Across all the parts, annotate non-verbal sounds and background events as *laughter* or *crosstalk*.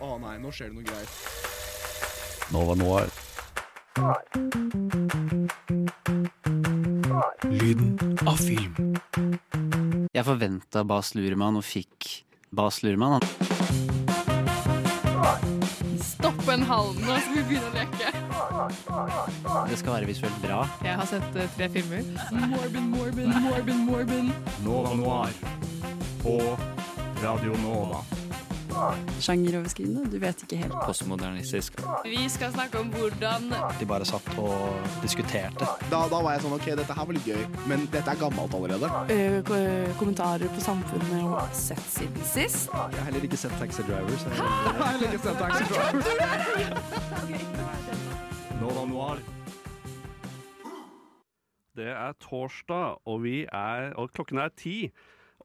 Å nei, nå skjer det noe greier. Nova Noir. Lyden av film. Jeg forventa Bas Luremann og fikk Bas Luhrmann. Stopp en hal nå, skal vi begynne å leke. Det skal være visuelt bra. Jeg har sett uh, tre filmer. Morbin, Morbin, Morbin, Morbin. Nova Noir på Radio Nova. Sjangeroverskridende, du vet ikke helt. Postmodernistisk. Vi skal snakke om hvordan De bare satt og diskuterte. Da, da var jeg sånn OK, dette her var litt gøy, men dette er gammelt allerede. Uh, kommentarer på samfunnet og sett siden sist. Jeg har heller ikke sett Taxi Driver. Så jeg *laughs* har heller ikke sett Taxi Driver. *laughs* Nova Noir. Det er torsdag, og, vi er, og klokken er ti.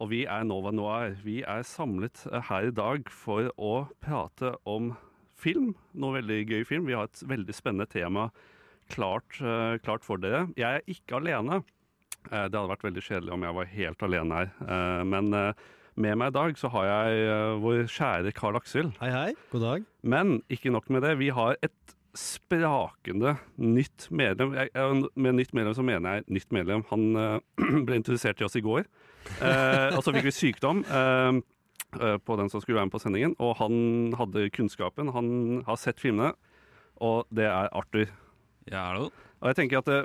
Og vi er Nova Noir. Vi er samlet eh, her i dag for å prate om film. Noe veldig gøy film. Vi har et veldig spennende tema klart, eh, klart for dere. Jeg er ikke alene. Eh, det hadde vært veldig kjedelig om jeg var helt alene her. Men med meg i dag så har jeg vår kjære Karl Aksel. Hei, hei. God dag. Men ikke nok med det. Vi har et sprakende nytt medlem. Med nytt medlem så mener jeg nytt medlem. Han *clears throat* ble introdusert til oss i går. Eh, og så fikk vi sykdom eh, eh, på den som skulle være med på sendingen. Og han hadde kunnskapen. Han har sett filmene, og det er Arthur. Ja, hallo. Og jeg tenker at det,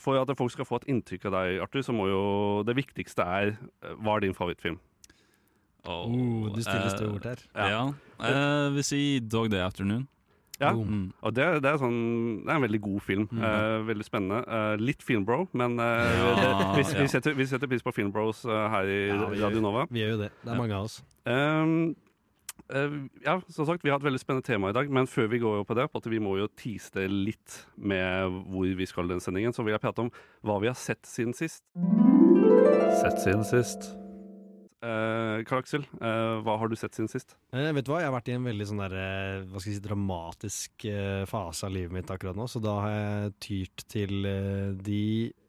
For at folk skal få et inntrykk av deg, Arthur, så må jo det viktigste er eh, Hva er din favorittfilm? Oh, du stiller stort her. Ja. Jeg vil si Dog Day Afternoon. Ja. Mm. Og det, det, er sånn, det er en veldig god film. Mm. Eh, veldig spennende. Eh, litt filmbro, men eh, Ja, vi, vi, *laughs* setter, vi setter pris på filmbros eh, her i Ja, Radio Nova. Vi gjør jo det. Det er Ja. mange av oss. Um, eh, ja, som sagt, vi har et veldig spennende tema i dag, men før vi går på det, på at vi må jo tease det litt med hvor vi skal i den sendingen, så vil jeg prate om hva vi har sett siden sist. Sett siden sist. Uh, Karl Aksel, eh, hva har du sett siden sist? Eh, vet du hva, Jeg har vært i en veldig sånn der, eh, hva skal jeg si, dramatisk eh, fase av livet mitt akkurat nå, så da har jeg tyrt til eh, de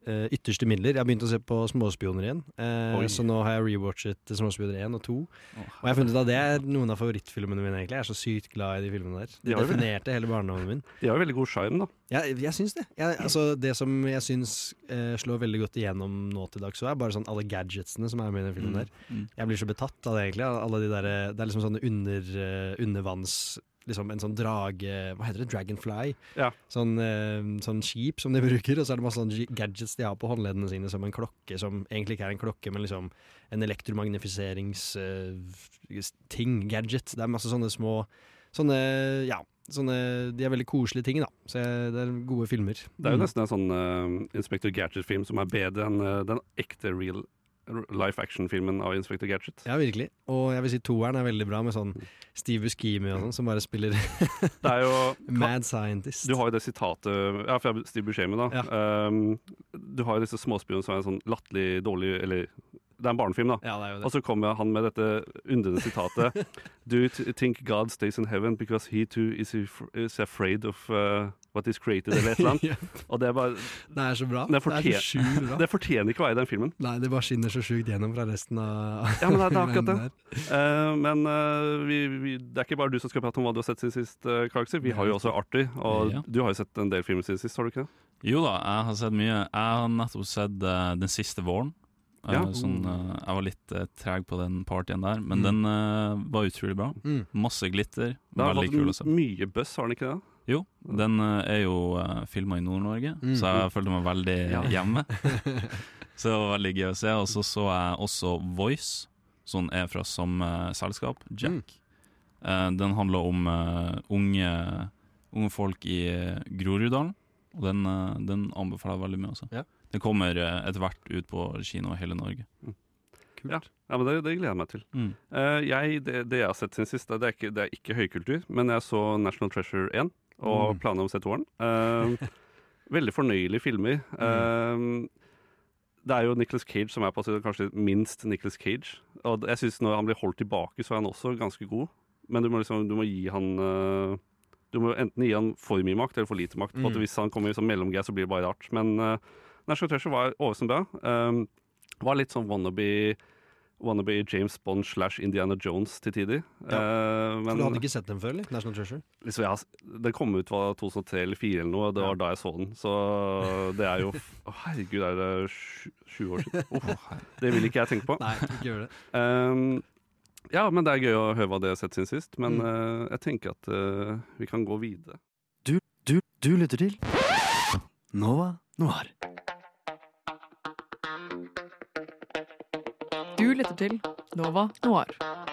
eh, ytterste midler. Jeg har begynt å se på Småspioner igjen, Uh, så nå har jeg rewatchet Småspioner 1 og 2. Og jeg har funnet ut at det er noen av favorittfilmene mine, egentlig. Jeg er så sykt glad i de filmene der. De De definerte hele barndommen min. De har jo veldig god sjarm, da. Jeg, jeg syns det. Jeg, altså, det som jeg syns uh, slår veldig godt igjennom nå til dags, så er bare sånn alle gadgetsene som er med i den filmen der. Mm. Jeg blir så betatt av det, egentlig. Alle de der, det er liksom sånne under, eh, undervanns Liksom en sånn drage Hva heter det? Dragonfly? Ja. Sånn, eh, sånn skip som de bruker, og så er det masse sånne gadgets de har på håndleddene sine, som en klokke som egentlig ikke er en klokke, men liksom en elektromagnifiseringsting. gadget. Det er masse sånne små Sånne, ja sånne, De er veldig koselige ting, da. Så jeg, det er gode filmer. Det er jo nesten en sånn uh, Inspector Gadget-film som er bedre enn uh, den ekte real life action-filmen av Inspector Gadget. Ja, virkelig. Og jeg vil si toeren er veldig bra, med sånn Steve Buscemi og sånn, som bare spiller Det er jo *laughs* mad scientist. Du har jo det sitatet ja, fra Steve Buscemi, da. Ja. Um, du har jo disse småspionene som er en sånn latterlig dårlig Eller det er en barnefilm, da. Ja, det er jo det. Og så kommer han med dette undrende sitatet. *laughs* Do you think God stays in heaven because he too is, is afraid of uh, what is created, eller et eller annet. *laughs* Og det er bare det er så bra. Det Det er så sjukt bra. Det fortjener ikke å være i den filmen. Nei, det bare skinner så sjukt gjennom fra resten av *laughs* Ja, men det er- det er akkurat *laughs* det. Eh, men uh, vi, vi, det er ikke bare du som skal prate om hva du har sett siden sist, uh, Karlakser. Vi har jo også Arthur, og Ja. du har jo sett en del filmer siden sist, har du ikke det? Jo da, jeg har sett mye. Jeg har nettopp sett uh, Den siste våren. Eh, Ja. sånn, eh, jeg var litt uh, treg på den partyen der, men Mm. den eh, var utrolig bra. Mm. Masse glitter. Det har Veldig kul å se. mye buzz, har den ikke det? Jo, den eh, er jo uh, filma i Nord-Norge, Mm. så jeg følte meg veldig Ja. *laughs* hjemme. *laughs* så det var veldig gøy å se. Og så så jeg også Voice, som er fra samme selskap, Jack. Eh, den handler om uh, unge, unge folk i eh, Groruddalen, og den, uh, den anbefaler jeg veldig mye også. Ja. Den kommer eh, etter hvert ut på kino i hele Norge. Ja, ja men det, det gleder jeg meg til. Mm. Uh, jeg, det, det jeg har sett siden sist, det er, ikke, det er ikke høykultur, men jeg så National Treasure 1 og Mm. planer om å se toeren. Uh, *laughs* veldig fornøyelige filmer. Uh, det er jo Nicholas Cage som er på kanskje minst Nicholas Cage. Og jeg synes når han blir holdt tilbake, så er han også ganske god. Men du må, liksom, du må gi han eh, Du må enten gi han for mye makt eller for lite makt. For at Mm. hvis han kommer i sånn mellomgreie, så blir det bare rart. Men uh, National Treasure var overraskende bra. Um, var litt sånn wannabe wannabe James Bond slash Indiana Jones til tider. Ja. Uh, men du hadde ikke sett den før, eller? National Treasure? liksom, jeg, den kom ut var 2003 eller 2004 eller noe, og det var da jeg så den. Så *laughs* det er jo oh, herregud, er det sju, sju år siden? *laughs* Oh, det vil ikke jeg tenke på. Nei, ikke gjør det. Um, *laughs* ja, men det er gøy å høre hva det har sett siden sist. Men Mm. uh, jeg tenker at uh, vi kan gå videre. Du, du, du lytter til Nova Noir. Du lytter til Nova Noir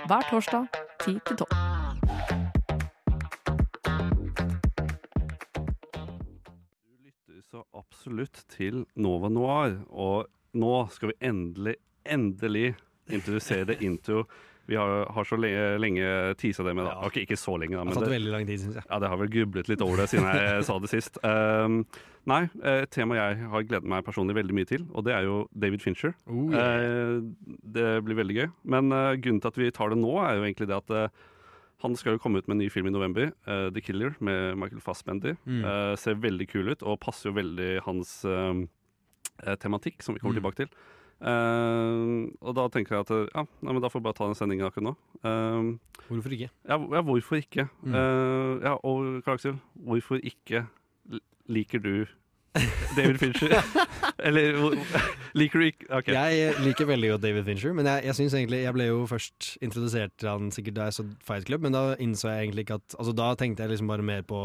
hver torsdag 10 til 12. Du lytter så absolutt til Nova Noir, og nå skal vi endelig, endelig introdusere det intro. Vi har, har så lenge, lenge teasa det med det. Ja. Okay, ikke så lenge, da. Det har tatt veldig lang tid, syns jeg. ja, det har vel grublet litt over det siden jeg *laughs* sa det sist. Um, nei, et tema jeg har gledet meg personlig veldig mye til, og det er jo David Fincher. Oh, Eh, det blir veldig gøy. Men uh, grunnen til at vi tar det nå, er jo egentlig det at uh, han skal jo komme ut med en ny film i november, uh, 'The Killer', med Michael Fassbender. Mm. Uh, ser veldig kul ut, og passer jo veldig hans eh, eh, tematikk, som vi kommer Mm. tilbake til. Eh, og da tenker jeg at eh, ja, nei, men da får vi bare ta den sendingen akkurat nå. Uh, Hvorfor ikke? ja, ja, hvorfor ikke? Mm. Uh, ja, og Karl Aksel, hvorfor ikke liker du David Fincher? *laughs* Eller liker du ikke okay. Jeg liker veldig godt David Fincher, men jeg, jeg synes egentlig Jeg ble jo først introdusert til han sikkert da jeg så Fight Club, men da innså jeg egentlig ikke at Altså Da tenkte jeg liksom bare mer på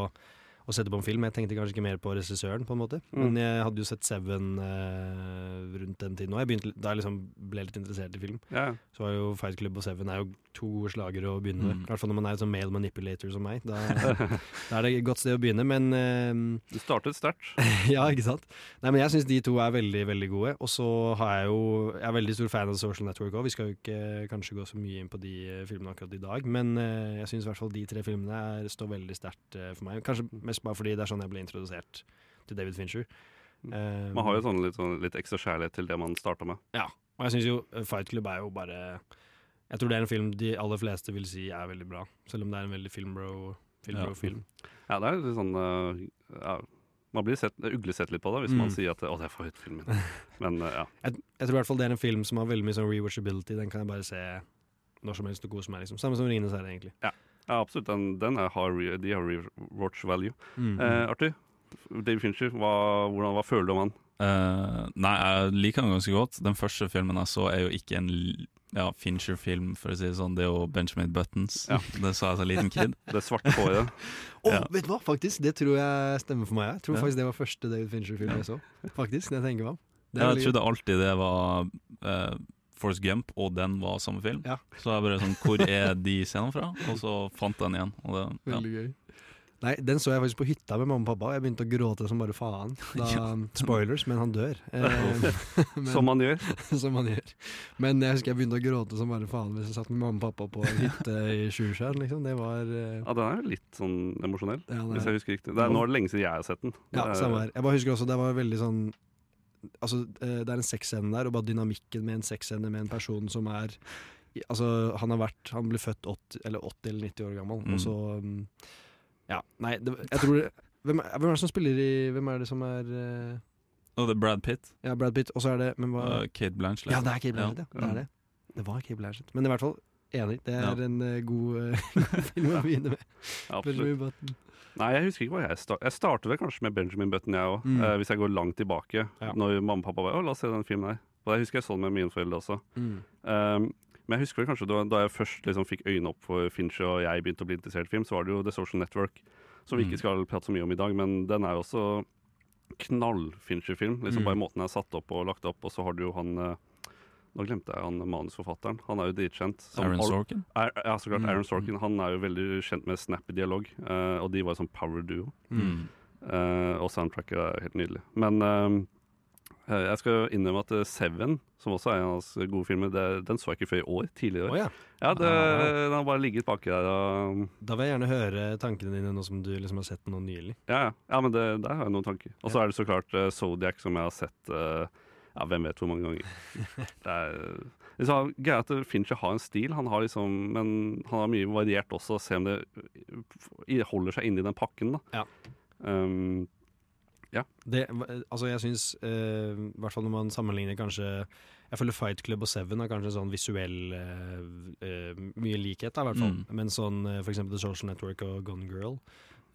å sette på en film. Jeg tenkte kanskje ikke mer på regissøren, på en måte. Mm. Men jeg hadde jo sett Seven eh, rundt den tiden. òg. da jeg liksom ble litt interessert i film, Ja. så var jo Fight Club og Seven er jo to gode slagere å begynne med. Mm. I hvert fall når man er en sånn male manipulator som meg. Da, *laughs* da er det et godt sted å begynne, men uh, Du startet sterkt. *laughs* ja, ikke sant? Nei, men Jeg syns de to er veldig veldig gode. Og så har jeg jo Jeg er veldig stor fan av Social Network òg. Vi skal jo ikke kanskje gå så mye inn på de eh, filmene akkurat i dag, men uh, jeg syns i hvert fall de tre filmene er, står veldig sterkt uh, for meg. Kanskje mest bare fordi det er sånn jeg ble introdusert til David Fincher. Eh, Man har jo sånn litt, sånn, litt ekstra kjærlighet til det man starta med. Ja, Og jeg syns jo Fight Club er jo bare Jeg tror det er en film de aller fleste vil si er veldig bra, selv om det er en veldig filmbro filmbro-film. Ja, det er litt sånn uh, ja, Man blir sett, uglesett litt på det hvis Mm. man sier at 'å, det er favorittfilmen min'. *laughs* Men uh, ja. Jeg, jeg tror i hvert fall det er en film som har veldig mye sånn rewatchability. Den kan jeg bare se når som helst og kose meg. liksom Samme som 'Ringenes herre', egentlig. ja, absolutt. Den, den er, har, de har rewatch value. Mm. Eh, Arthur, David Fincher, hva, hvordan, hva føler du om han? Uh, nei, jeg liker han ganske godt. Den første filmen jeg så, er jo ikke en ja, Fincher-film, for å si det sånn. Det er jo Benjamin Buttons. Ja. Det sa jeg som liten kid. *laughs* Det svarte håret. *laughs* Å, Ja. vet du hva? Faktisk, det tror jeg stemmer for meg. Jeg tror Ja. faktisk det var første David Fincher-film jeg så. Faktisk, når jeg tenker meg om. Det Ja, jeg trodde alltid det var uh, Force Gump, og den var samme film. Ja. Så jeg bare sånn Hvor er de scenene fra? Og så fant jeg den igjen. Og det, ja. Veldig gøy. Nei, den så jeg faktisk på hytta med mamma og pappa, og jeg begynte å gråte som bare faen. *laughs* Da, Ja. Spoilers, men han dør. Eh, *laughs* men, Som man gjør. *laughs* som man gjør. Men jeg husker jeg begynte å gråte som bare faen hvis jeg satt med mamma og pappa på hytte i Sjusjøen. Liksom. Det var eh, Ja, den er litt sånn emosjonell, ja, hvis jeg husker riktig. Det er, nå er det lenge siden jeg har sett den. Ja, er- samme her. Jeg bare husker også det var veldig sånn Altså, eh, det er en sexscene der, og bare dynamikken med en sexscene med en person som er Altså, han har vært Han ble født 80 eller 80 eller 90 år gammel, Mm. og så mm, Ja, nei, det, jeg tror hvem, er- hvem er det som spiller i Hvem er det som er uh, oh, det er Brad Pitt. Ja, Brad Pitt, og så er det Men hva og Kate Blanchett. Ja, det er Kate Blanchett, ja. Det er det. Det var Kate Blanchett. Men i hvert fall enig. Det er Ja. en uh, god, eh, *laughs* film å begynne med. Ja, absolutt. Button. Nei, jeg husker ikke hva jeg startet Jeg startet vel kanskje med Benjamin Button, jeg òg. Mm. hvis jeg går langt tilbake. Ja. Når mamma og pappa var Å, la oss se den filmen her. Og jeg husker jeg så den med mine foreldre også. Um, men jeg husker kanskje da, da jeg først liksom fikk øynene opp for Fincher og jeg begynte å bli interessert i film, så var det jo The Social Network. Som vi Mm. ikke skal prate så mye om i dag, men den er jo også knall-Fincher-film. Liksom Mm. Bare måten den er satt opp og lagt opp. Og så har du jo han eh, Nå glemte jeg han manusforfatteren. Han er jo dritkjent. Aaron Sorkin. Er, ja, så klart. Mm. Aaron Sorkin han er jo veldig kjent med snappy dialog, eh, og de var jo sånn power duo. Mm. Eh, og soundtracket er helt nydelig. Men jeg skal innrømme at eh, Seven, som også er en av hans gode filmer, det, den så jeg ikke før i år. Tidligere. Oh, ja. Ja, det, Ah. Den har bare ligget baki der. Og, Da vil jeg gjerne høre tankene dine nå som du liksom har sett den nå nylig. ja, ja. ja, men det, der har jeg noen tanker. Og så er det så klart uh, Zodiac, som jeg har sett uh, ja, hvem vet hvor mange ganger. *laughs* Det er liksom, greia at Fincher har en stil, han har liksom, men han har mye variert også. Se om det eh, holder seg inni den pakken. da. Ja. Um, Ja. Det, altså jeg syns, eh, i hvert fall når man sammenligner kanskje Jeg føler Fight Club og Seven har kanskje sånn visuell eh, eh, mye likhet, da, i hvert fall. Mm. Men sånn eh, eksempel The Social Network og Gone Girl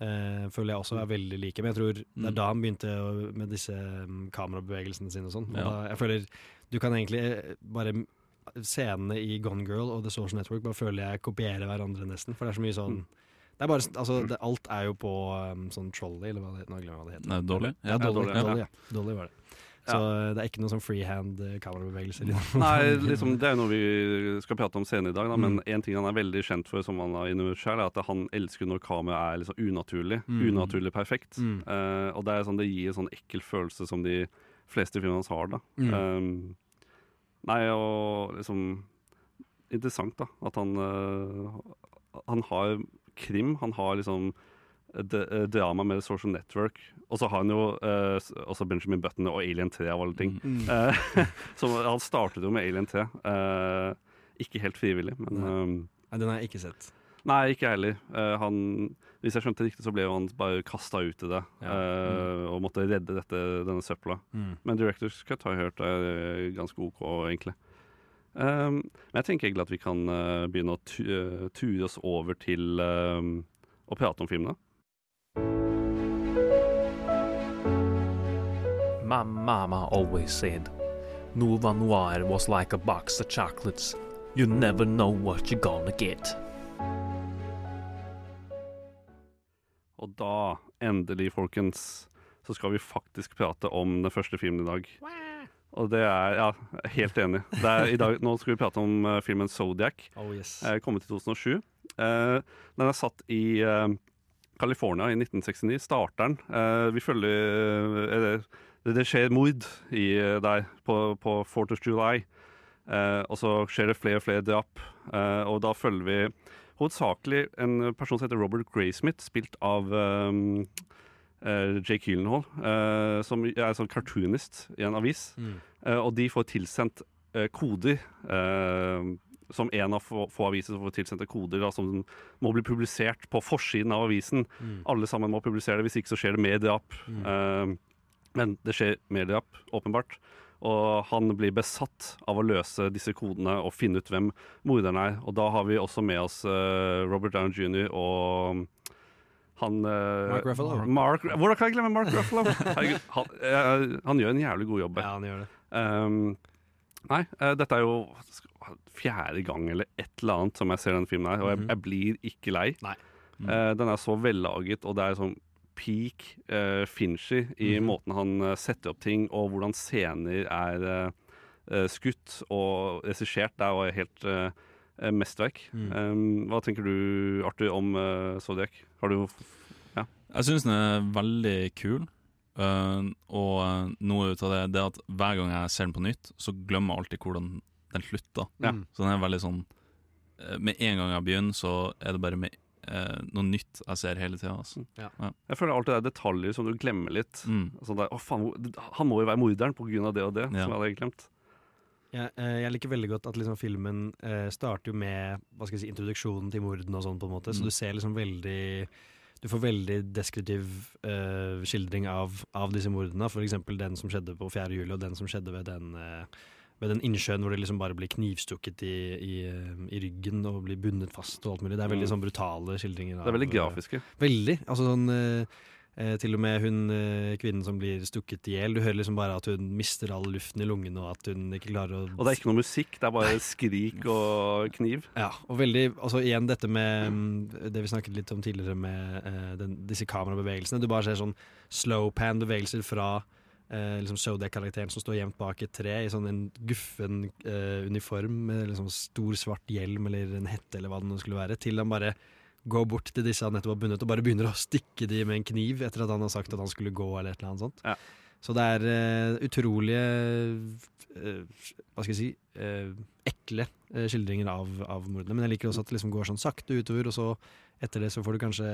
eh, føler jeg også er veldig like. Men jeg tror det Mm. er da han begynte å, med disse mm, kamerabevegelsene sine og sånn. Ja. jeg føler du kan egentlig bare Scenene i Gone Girl og The Social Network bare føler jeg kopierer hverandre nesten. For det er så mye sånn Mm. Det er bare, altså, det, Alt er jo på um, sånn trolley, eller hva det, nå glemmer jeg hva det heter. Nei, dårlig? Ja, Ja. Dolly, Dolly, ja. Dolly, ja. Dolly var det. Så uh, det er ikke noe sånn freehand uh, kamerabevegelser. Nei, *laughs* liksom, det er jo noe vi skal prate om senere i dag, da, men Mm. en ting han er veldig kjent for, som han har innrømmet selv, er at han elsker når kameraet er liksom unaturlig. Mm. Unaturlig perfekt. Mm. Uh, og det, er sånn, det gir en sånn ekkel følelse som de fleste filmene hans har. da. Mm. Um, nei, og liksom Interessant, da. At han uh, Han har krim. Han har liksom eh, drama med Social Network. Og så har han jo eh, også Benjamin Button og Alien 3 av alle ting. Mm. Eh, *laughs* så han startet jo med Alien 3. eh, ikke helt frivillig, men Nei. um, Nei, den har jeg ikke sett. Nei, ikke jeg heller. Eh, han, hvis jeg skjønte riktig, så ble han bare kasta ut i det. Ja. eh, Og måtte redde dette, denne søpla. Mm. Men Directors Cut har jeg hørt er ganske OK, egentlig. Um, men jeg tenker egentlig at vi kan uh, begynne å tu uh, ture oss over til uh, å prate om filmene. My mama always said, Nova Noir was like a box of chocolates. You never know what you're gonna get. Og da, endelig, folkens, så skal vi faktisk prate om den første filmen i dag. Og det er Ja, helt enig. Dag, nå skal vi prate om uh, filmen Zodiac. Oh yes. uh, kommet i 2007. Uh, den er satt i eh, California i 1969. Starteren. Eh, vi følger eh, det, det skjer mord i, eh, der på, på 4th of July. Eh, og så skjer det flere og flere drap. Eh, og da følger vi hovedsakelig en person som heter Robert Graysmith, spilt av um, Jake Gyllenhaal, eh, som er sånn cartoonist i en avis. Mm. Eh, og de får tilsendt eh, koder. eh, som en av få, få aviser som får tilsendte koder da, som må bli publisert på forsiden av avisen. Mm. Alle sammen må publisere det, hvis ikke så skjer det medieapp. Mm. Uh, men det skjer medieapp, åpenbart. Og han blir besatt av å løse disse kodene og finne ut hvem morderen er. Og da har vi også med oss uh, Robert Downey jr. og han eh, Mark Ruffalo. Mark, hvordan kan jeg glemme Mark Ruffalo? *laughs* Herregud, han, eh, han gjør en jævlig god jobb. Ja, han gjør det. Um, nei, eh, dette er jo fjerde gang eller et eller annet som jeg ser denne filmen her, og jeg, Mhm. jeg blir ikke lei. Nei. Eh, den er så vellaget, og det er sånn peak uh, Fincher i mm. måten han eh, setter opp ting, og hvordan scener er eh, eh, skutt og regissert. Det er jo helt eh, eh, mesterverk. Mm. Um, hva tenker du, Arthur, om uh, Zodiac? Har du Ja. Jeg syns den er veldig kul. Uh, og eh, noe ut av det, det er at hver gang jeg ser den på nytt, så glemmer jeg alltid hvordan den slutter. Ja. Mm. Så den er veldig sånn eh, Med en gang jeg begynner, så er det bare med, eh, noe nytt jeg ser hele tida. Altså. Jeg føler alltid det er detaljer som du glemmer litt. Mm. Sånn der, å faen, Han må jo være morderen av det og det, Ja. som jeg hadde glemt. Jeg, eh, jeg liker veldig godt at liksom filmen eh, starter jo med hva skal jeg si, introduksjonen til mordene og sånn, på en måte. Så Mm. du ser liksom veldig Du får veldig deskriptiv uh, skildring av, av disse mordene. Eksempel den som skjedde på 4. juli, og den som skjedde ved den uh, ved den innsjøen hvor det liksom bare blir knivstukket i, i, i ryggen og blir bundet fast og alt mulig. Det er veldig Mm. sånn brutale skildringer. Det er veldig grafiske. Veldig. Altså sånn eh, Til og med hun eh, kvinnen som blir stukket i hjel. Du hører liksom bare at hun mister all luften i lungene, og at hun ikke klarer å Og det er ikke noe musikk, det er bare skrik og kniv. Ja, og veldig Altså igjen dette med mm, det vi snakket litt om tidligere med eh, den, disse kamerabevegelsene. Du bare ser sånn slow pan-bevegelser fra eh, liksom Zodiac-karakteren som står gjemt bak et tre i sånn en guffen eh, uniform med liksom stor svart hjelm eller en hette eller hva det nå skulle være, til han bare går bort til disse han nettopp har bundet og bare begynner å stikke de med en kniv etter at han har sagt at han skulle gå eller et eller annet sånt. Ja. Så det er uh, utrolige uh, Hva skal jeg si uh, ekle skildringer av, av mordene. Men jeg liker også at det liksom går sånn sakte utover, og så etter det så får du kanskje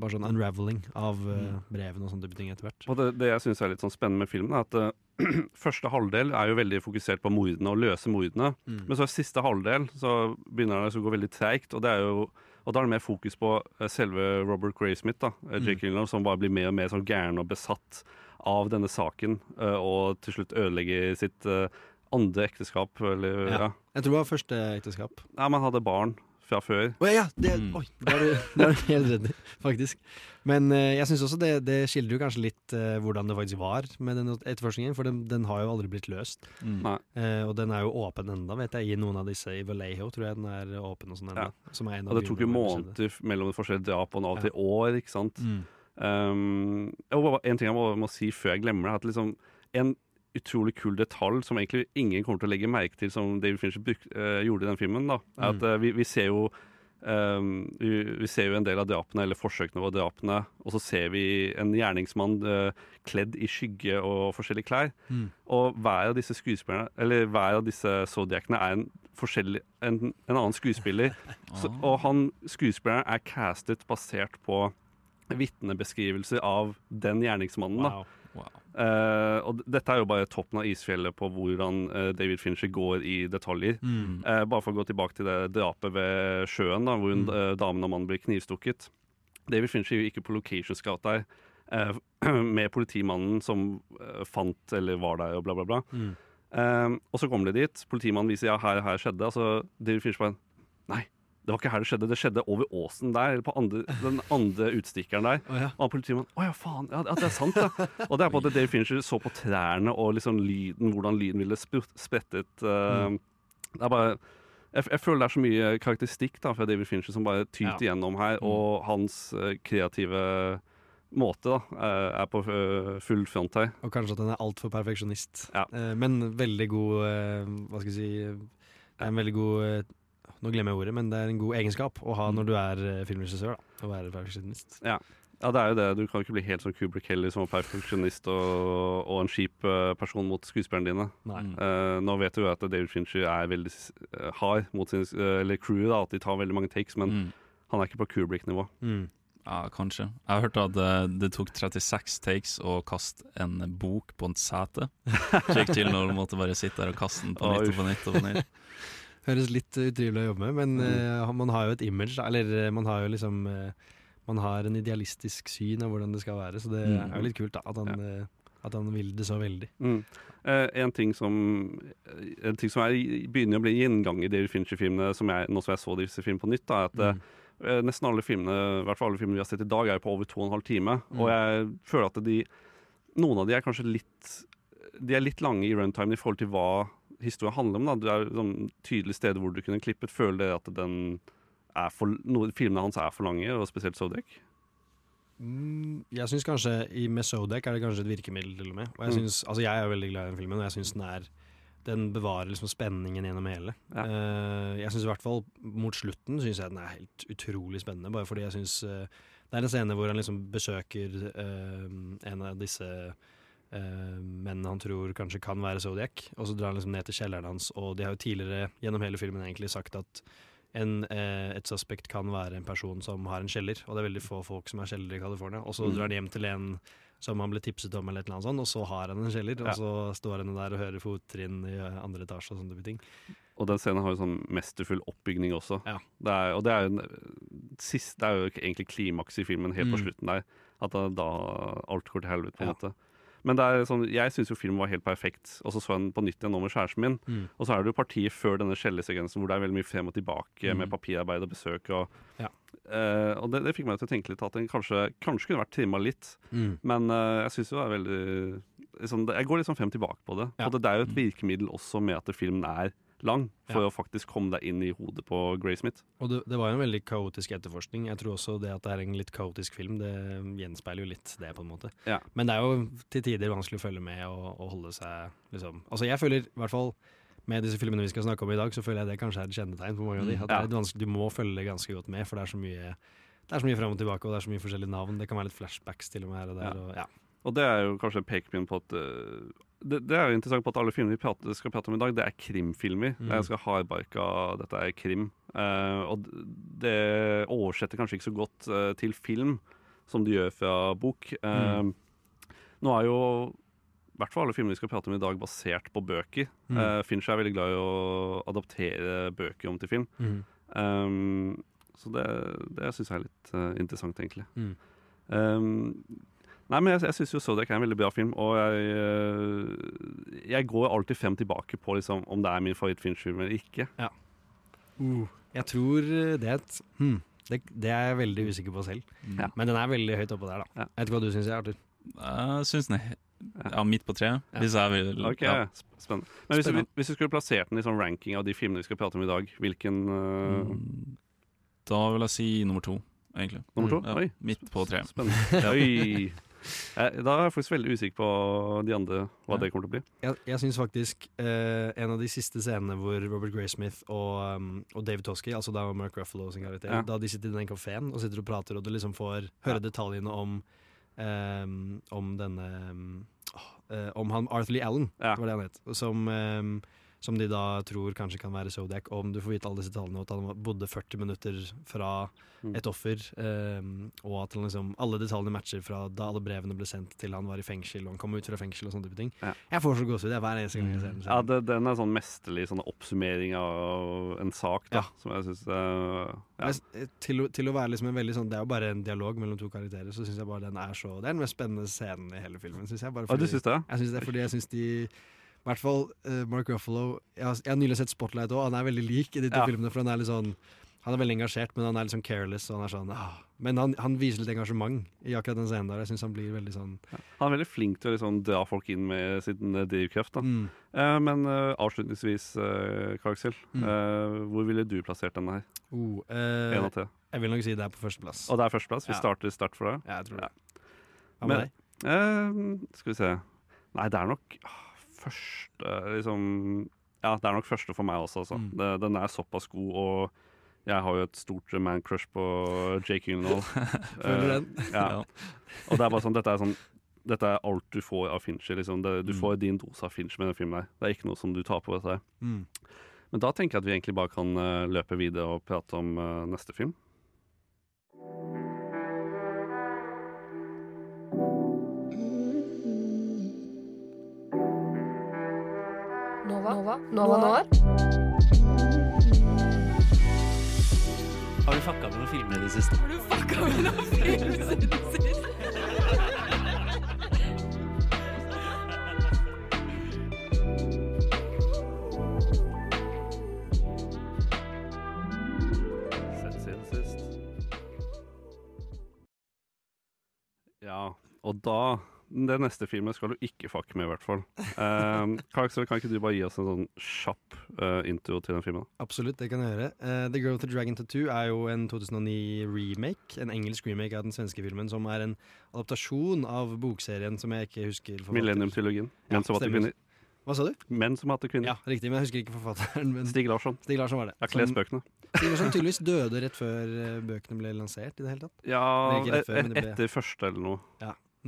bare sånn unraveling av eh, brevene og sånne ting etter hvert. Og det, det jeg syns er litt sånn spennende med filmen, er at *clears throat* første halvdel er jo veldig fokusert på mordene og løse mordene. Mm. Men så i siste halvdel så begynner det å gå veldig treigt, og det er jo og da er det mer fokus på eh, selve Robert Graysmith, da, eh, Jake Mm. Gyllenhaal, som bare blir mer og mer sånn gæren og besatt av denne saken, eh, og til slutt ødelegger sitt andre ekteskap. Eller, Ja. ja. Jeg tror det var første ekteskap. Nei, man hadde barn fra før. Å ja, det, Mm. oi, da er er du helt redd faktisk. Men eh, jeg syns også det, det skildrer jo kanskje litt eh, hvordan det faktisk var med den etterforskningen, for den, den har jo aldri blitt løst. Mm. Eh, og den er jo åpen enda, vet jeg, i noen av disse. I Vallejo tror jeg den er åpen og sånn ennå. Som er en av Og det tok jo måneder mellom det forskjellige drap, og av til Ja. år, ikke sant. Mm. Um, og en ting jeg må, må si før jeg glemmer det, at liksom en utrolig kul detalj som egentlig ingen kommer til å legge merke til, som David Fincher bruk, eh, gjorde i den filmen, da, er at eh, vi, vi ser jo um, vi, vi ser jo en del av drapene, eller forsøkene på drapene, og så ser vi en gjerningsmann uh, kledd i skygge og forskjellige klær. Mm. Og hver av disse skuespillerne, eller hver av disse Zodiacene er en, en, en annen skuespiller. *laughs* Så, Ah. og han skuespilleren er castet basert på vitnebeskrivelser av den gjerningsmannen. da. Wow. Eh, og dette er jo bare toppen av isfjellet på hvordan uh, David Fincher går i detaljer. Mm. Uh, bare for å gå tilbake til det drapet ved sjøen, da, hvor Mm. uh, damen og mannen blir knivstukket. David Fincher gikk på location scout der med politimannen som fant eller var der, og bla, bla, bla. Mm. Og så kommer de dit. Politimannen viser ja, her, her skjedde. Altså, David Fincher bare Nei, det var ikke her det skjedde. Det skjedde over åsen der, eller på andre, den andre utstikkeren der. Oh, ja. Og politimannen Å ja, faen. Ja, det er sant, ja. Og det er på at Dave Fincher så på trærne og liksom lyden, hvordan lyden ville sprettet uh, mm. Det er bare jeg, jeg føler det er så mye karakteristikk da fra David Fincher som bare tyter gjennom her, og hans uh, kreative måte da, eh, er på full front her. Og kanskje at den er altfor perfeksjonist. Ja. Men veldig god Hva skal jeg si Det er en veldig god Nå glemmer jeg ordet, men det er en god egenskap å ha når du er eh, filmregissør. da Å være perfeksjonist. Ja, det er jo det. Du kan ikke bli helt som Kubrick heller, som var perfeksjonist og, og en kjip eh, person mot skuespillerne dine. Nei. Mm. Eh, nå vet du jo at David Fincher er veldig hard mot sin Eller crew, da, at de tar veldig mange takes, men Mm. han er ikke på Kubrick-nivå. Mm. Ja, kanskje. Jeg har hørt at det, det tok 36 takes å kaste en bok på et sete. Slik til når du måtte bare sitte der og kaste den på *laughs* nytt og på nytt. og på nytt. *laughs* Høres litt uh, utrivelig å jobbe med, men Mm. uh, man har jo et image. Eller eh, man har jo liksom uh, Man har en idealistisk syn av hvordan det skal være, så det Mm. er jo litt kult da at han, eh, at han vil det så veldig. Mm. Eh, en ting som En ting som er, begynner å bli gjengang i David Fincher-filmene, nå som jeg så disse filmene på nytt, da, er at Mm. eh, nesten alle filmene, i hvert fall alle filmene vi har sett i dag, er på over to og en halv time. Mm. Og jeg føler at de Noen av de er kanskje litt De er litt lange i runtime i forhold til hva historien handler om. Da. Det er sånn tydelige steder hvor du kunne klippet. Føler dere at den er for, noen, filmene hans er for lange, og spesielt Zodiac? Mm, jeg syns kanskje i med Zodiac er det kanskje et virkemiddel, til og med. Og jeg, Mm. altså jeg er veldig glad i den filmen, og jeg syns den er Den bevarer liksom spenningen gjennom hele. Ja. Uh, jeg syns i hvert fall mot slutten synes jeg den er helt utrolig spennende. Bare fordi jeg syns Det er en scene hvor han liksom besøker uh, en av disse eh, mennene han tror kanskje kan være Zodiac, og så drar han liksom ned til kjelleren hans, og de har jo tidligere gjennom hele filmen egentlig sagt at en, eh, et suspect kan være en person som har en kjeller, og det er veldig få folk som har kjeller i California. Og så Mm. drar han hjem til en som han ble tipset om, eller et eller annet sånt, og så har han en kjeller, Ja. og så står han der og hører fottrinn i eh, andre etasje og sånne type ting. Og den scenen har jo sånn mesterfull oppbygning også. Ja. Det er, og det er, jo en, sist, det er jo egentlig klimaks i filmen helt på Mm. slutten der. At da alt går til helvete, på en Ja. måte. Men er sånn, jeg syns jo filmen var helt perfekt, og så så jeg den på nytt igjen nå med kjæresten min. Mm. Og så er det jo partiet før denne skjellesekvensen hvor det er veldig mye frem og tilbake med Mm. papirarbeid og besøk. Og, Ja. uh, og det, det fikk meg til å tenke litt at den kanskje, kanskje kunne vært trimma litt. Mm. Men uh, jeg syns jo det er veldig liksom, Jeg går sånn frem og tilbake på det. Ja. Og det, det er jo et virkemiddel også med at filmen er lang, for Ja. å faktisk komme deg inn i hodet på Graysmith. Og det, det var jo en veldig kaotisk etterforskning. Jeg tror også det at det er en litt kaotisk film, det gjenspeiler jo litt det, på en måte. Ja. Men det er jo til tider vanskelig å følge med og, og holde seg liksom Altså jeg føler i hvert fall med disse filmene vi skal snakke om i dag, så føler jeg det kanskje er et kjennetegn på mange av de. Mm. At det er litt vanskelig, Du må følge ganske godt med, for det er så mye det er så mye fram og tilbake, og det er så mye forskjellige navn. Det kan være litt flashbacks til og med her og der. Ja. Og, ja. Og det er jo kanskje en pekepinn på at uh, det, det er jo interessant på at alle filmer vi prater, skal prate om i dag, det er krimfilmer. Mm. Det er ganske hardbarka, dette er krim. Uh, og det oversetter kanskje ikke så godt uh, til film som det gjør fra bok. Uh, Mm. Nå er jo i hvert fall alle filmer vi skal prate om i dag, basert på bøker. Mm. Fincher er veldig glad i å adaptere bøker om til film. Mm. Um, så det, det syns jeg er litt interessant, egentlig. Mm. Um, Nei, men jeg, jeg syns jo Zodiac er en veldig bra film, og jeg, eh, jeg går alltid frem tilbake på liksom, om det er min favoritt-Finch-film eller ikke. Uh, jeg tror det er et hmm, det, det er jeg veldig usikker på selv. Mm. Ja. Men den er veldig høyt oppå der, da. Ja. Jeg vet ikke hva du syns, Arthur. Jeg syns den er ja, midt på treet. Ja. Hvis jeg vil Ok, ja. Spennende. Men hvis du, Spennende. hvis du skulle plassert den i sånn ranking av de filmene vi skal prate om i dag, hvilken eh, Mm. Da vil jeg si nummer to, egentlig. nummer to? Ja, Oi, midt på treet. spennende. Oi. Eh, Da er jeg faktisk veldig usikker på de andre, hva Ja. det kommer til å bli. Jeg, jeg syns faktisk eh, en av de siste scenene hvor Robert Graysmith og, um, og David Toskey, altså da Mark Ruffalo sin karakter, Ja. da de sitter i den kafeen og sitter og prater, og du liksom får høre detaljene om um, om denne um, Om han Arthur Lee Allen, Ja. var det han het. Som, som de da tror kanskje kan være Zodiac, om du får vite alle disse tallene, og at han bodde 40 minutter fra Mm. et offer, um, og at liksom, alle detaljene matcher fra da alle brevene ble sendt til han var i fengsel, og han kom ut fra fengsel og sånne type ting. Ja. Jeg får så gåsehud hver eneste gang jeg ser den. Ja, det, Den er sånn mesterlig sånn oppsummering av en sak, da, Ja. som jeg syns ja. Eh, til, til å være liksom en veldig sånn Det er jo bare en dialog mellom to karakterer, så syns jeg bare den er så Det er den mest spennende scenen i hele filmen, syns jeg. Bare Å, du fordi, syns det? jeg synes det er fordi jeg syns de I hvert fall uh, Mark Ruffalo jeg har, jeg har nylig sett Spotlight òg, han er veldig lik i de to Ja. filmene. For han er litt sånn Han er veldig engasjert, men han er litt sånn careless. Og han er sånn, ah. Men han, han viser litt engasjement i akkurat den scenen der. Jeg synes han blir veldig sånn Han er veldig flink til å liksom dra folk inn med sin eh, drivkraft. mm. Eh, men uh, avslutningsvis, uh, Karksel, Mm. uh, hvor ville du plassert denne her? oh, tre. Jeg vil nok si det er på førsteplass. Og det er førsteplass. Vi Ja. starter start for deg. Ja, jeg tror Ja. det. Hva med Men- deg? Skal vi se Nei, det er nok ah, første liksom Ja, det er nok første for meg også, altså. Mm. Det, den er såpass god, og jeg har jo et stort man-crush på Jake Gyllenhaal. *laughs* Føler den. Uh, Ja. Og det er bare sånn, dette er sånn dette er alt du får av Fincher. Liksom. Det, du Mm. får din dose av Fincher med den filmen. Det er ikke noe som du tar på. Dette. Mm. Men da tenker jeg at vi egentlig bare kan uh, løpe videre og prate om uh, neste film. Nova? Nova? Nova Noir? Har du fucka med noen filmer i det siste? Har du fucka med noen film i det Sett siden sist. Ja, og da Den neste filmet skal du ikke fucke med, i hvert fall. Um, *laughs* Karl, kan ikke du bare gi oss en sånn kjapp uh, intro til den filmen? Absolutt, det kan jeg gjøre. Uh, The Girl with the Dragon Tattoo er jo en 2009-remake. En engelsk remake av den svenske filmen, som er en adaptasjon av bokserien som jeg ikke husker. Millennium-trilogien. Ja, som hater kvinner. Hva sa du? Menn som hater kvinner. Ja, riktig, men jeg husker ikke forfatteren. Men Stig Larsson. Stig Larsson var det. Jeg har lest bøkene. Stig Larsson tydeligvis døde rett før eh, bøkene ble lansert i det hele tatt. Ja, Men ikke et, før, det ble- etter første eller noe.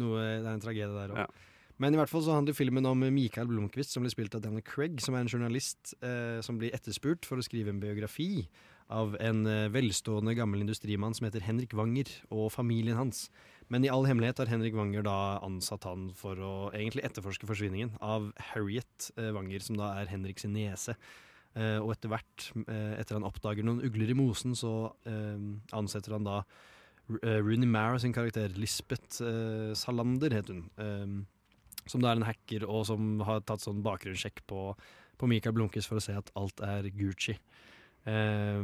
Noe, det er en tragedie der òg. Ja. Men i hvert fall så handler filmen om Michael Blomkvist, som blir spilt av Daniel Craig, som er en journalist eh, som blir etterspurt for å skrive en biografi av en eh, velstående gammel industrimann som heter Henrik Wanger, og familien hans. Men i all hemmelighet har Henrik Wanger da ansatt han for å egentlig etterforske forsvinningen av Harriet eh, Wanger, som da er Henrik sin niese. Eh, og etter hvert, eh, etter han oppdager noen ugler i mosen, så eh, ansetter han da Rooney Mara sin karakter, Lisbeth eh, Salander het hun. eh, som da er en hacker, og som har tatt sånn bakgrunnssjekk på, på Michael Blunkes for å se at alt er Gucci. Eh,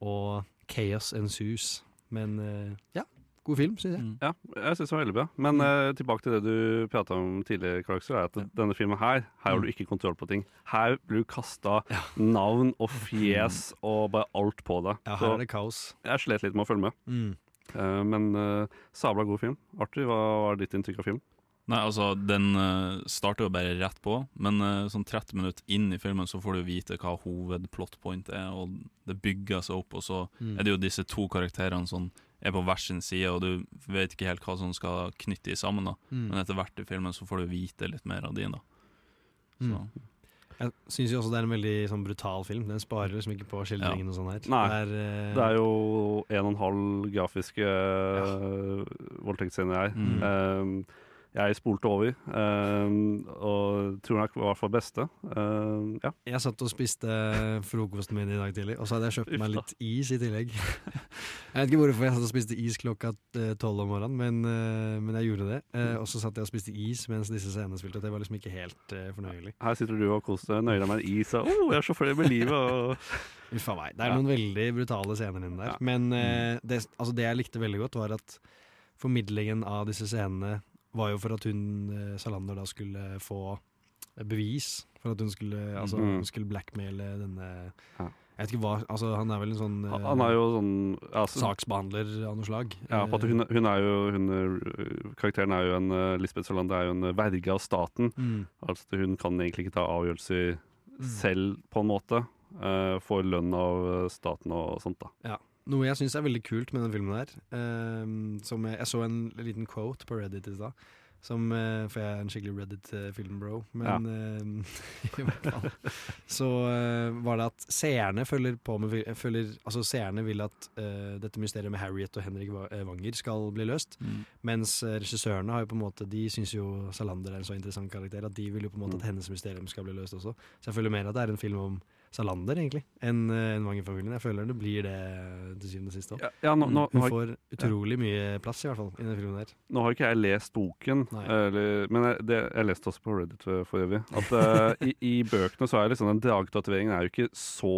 og chaos ensues. Men eh, ja, god film, syns jeg. Mm. Ja, jeg syns det var veldig bra. Men eh, tilbake til det du prata om tidligere, Clarkser, er at denne filmen her, her har du ikke kontroll på ting. Her blir du kasta Ja. navn og fjes og bare alt på deg. Ja, Så her er det kaos. jeg slet litt med å følge med. Mm. Eh, men eh, sabla god film. Artig, hva var ditt inntrykk av film? Nei, altså, den uh, starter jo bare rett på, men uh, sånn 30 minutter inn i filmen så får du vite hva hovedplotpoint er, og det bygger seg opp, og så Mm. er det jo disse to karakterene som er på hver sin side, og du vet ikke helt hva som skal knytte de sammen, da. Mm. Men etter hvert i filmen så får du vite litt mer av de, da. Så, Mm. Jeg syns også det er en veldig sånn brutal film. Den sparer liksom ikke på skildringen og sånn her. Nei, det er, uh, Det er jo en og en halv grafiske uh, voldtektsscener her. Mm. Eh, jeg spolte over. eh, og tror nok var for beste. Eh, ja. Jeg satt og spiste frokosten min i dag tidlig, og så hadde jeg kjøpt meg litt is i tillegg. Jeg vet ikke hvorfor jeg satt og spiste is klokka eh, tolv om morgenen, men, eh, men jeg gjorde det. Eh, Og så satt jeg og spiste is mens disse scenene spilte, og det var liksom ikke helt fornøyelig. Her sitter du og koser deg, nøyer deg med en is og oh, jeg er så fornøyd med livet. Og Uff a meg. Det er Ja. noen veldig brutale scener inni der. Ja. Men eh, det, altså det jeg likte veldig godt, var at formidlingen av disse scenene var jo for at hun, eh, Salander, da skulle få bevis. For at hun skulle, altså, mm. hun skulle blackmaile denne Ja. Jeg vet ikke hva altså, Han er vel en sånn eh, han er jo sånn altså, saksbehandler av noe slag. Ja, for at hun, hun er jo hun, er- Karakteren er jo en Lisbeth Salander er jo en verge av staten. Mm. Altså Hun kan egentlig ikke ta avgjørelser Mm. selv, på en måte. Uh, får lønn av staten og sånt, da. Ja. Noe jeg syns er veldig kult med den filmen her ehm, som jeg, jeg så en liten quote på Reddit i stad. Som, eh, for jeg er en skikkelig Reddit-film-bro. Men uh, *laughs* i hvert fall så uh, var det at seerne følger på med følger, Altså seerne vil at dette mysteriet med Harriet og Henrik Wanger skal bli løst. Mm. Mens regissørene har jo på en måte De syns jo Salander er en så interessant karakter at de vil jo på en måte Mm. at hennes mysterium skal bli løst også. Så jeg føler mer at det er en film om Salander, egentlig, enn uh, en Wanger-familien. Jeg føler det blir det til syvende og sist òg. Ja, ja, nå, nå, nå, Hun får utrolig mye plass, i hvert fall, i den filmen der. nå har ikke jeg lest boken, eller, men jeg, det, jeg leste også på Reddit for øvrig. At uh, i, i bøkene så er liksom den dragtatoveringen er jo ikke så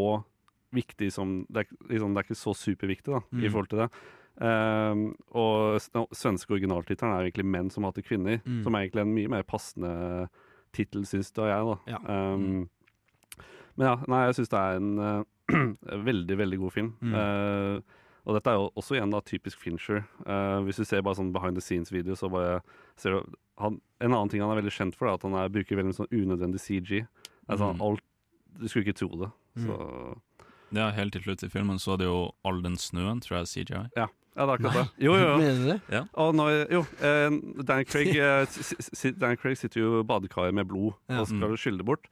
viktig som Det er, liksom, det er ikke så superviktig da, Mm. i forhold til det. Um, og svenske originaltittelen er egentlig 'Menn som hater kvinner', Mm. som er egentlig en mye mer passende tittel, syns da jeg. da. Ja. Um, Men ja, nei, jeg syns det er en uh, *clears throat* veldig, veldig god film. Mm. Uh, og dette er jo også igjen da typisk Fincher. Uh, hvis du ser bare sånn behind the scenes-video, så bare ser du han, En annen ting han er veldig kjent for, er at han er, bruker veldig sånn unødvendig CG. Det er sånn Mm. alt Du skulle ikke tro det. Mm. Så Ja, helt til slutt i filmen så er det jo all den snøen, tror jeg CGI. Ja, det er akkurat det. Jo, jo, jo. *laughs* Mener du det? Og når, jo, eh, Dan Craig, eh, Dan Craig sitter jo i badekaret med blod Ja. og skal skylle det bort.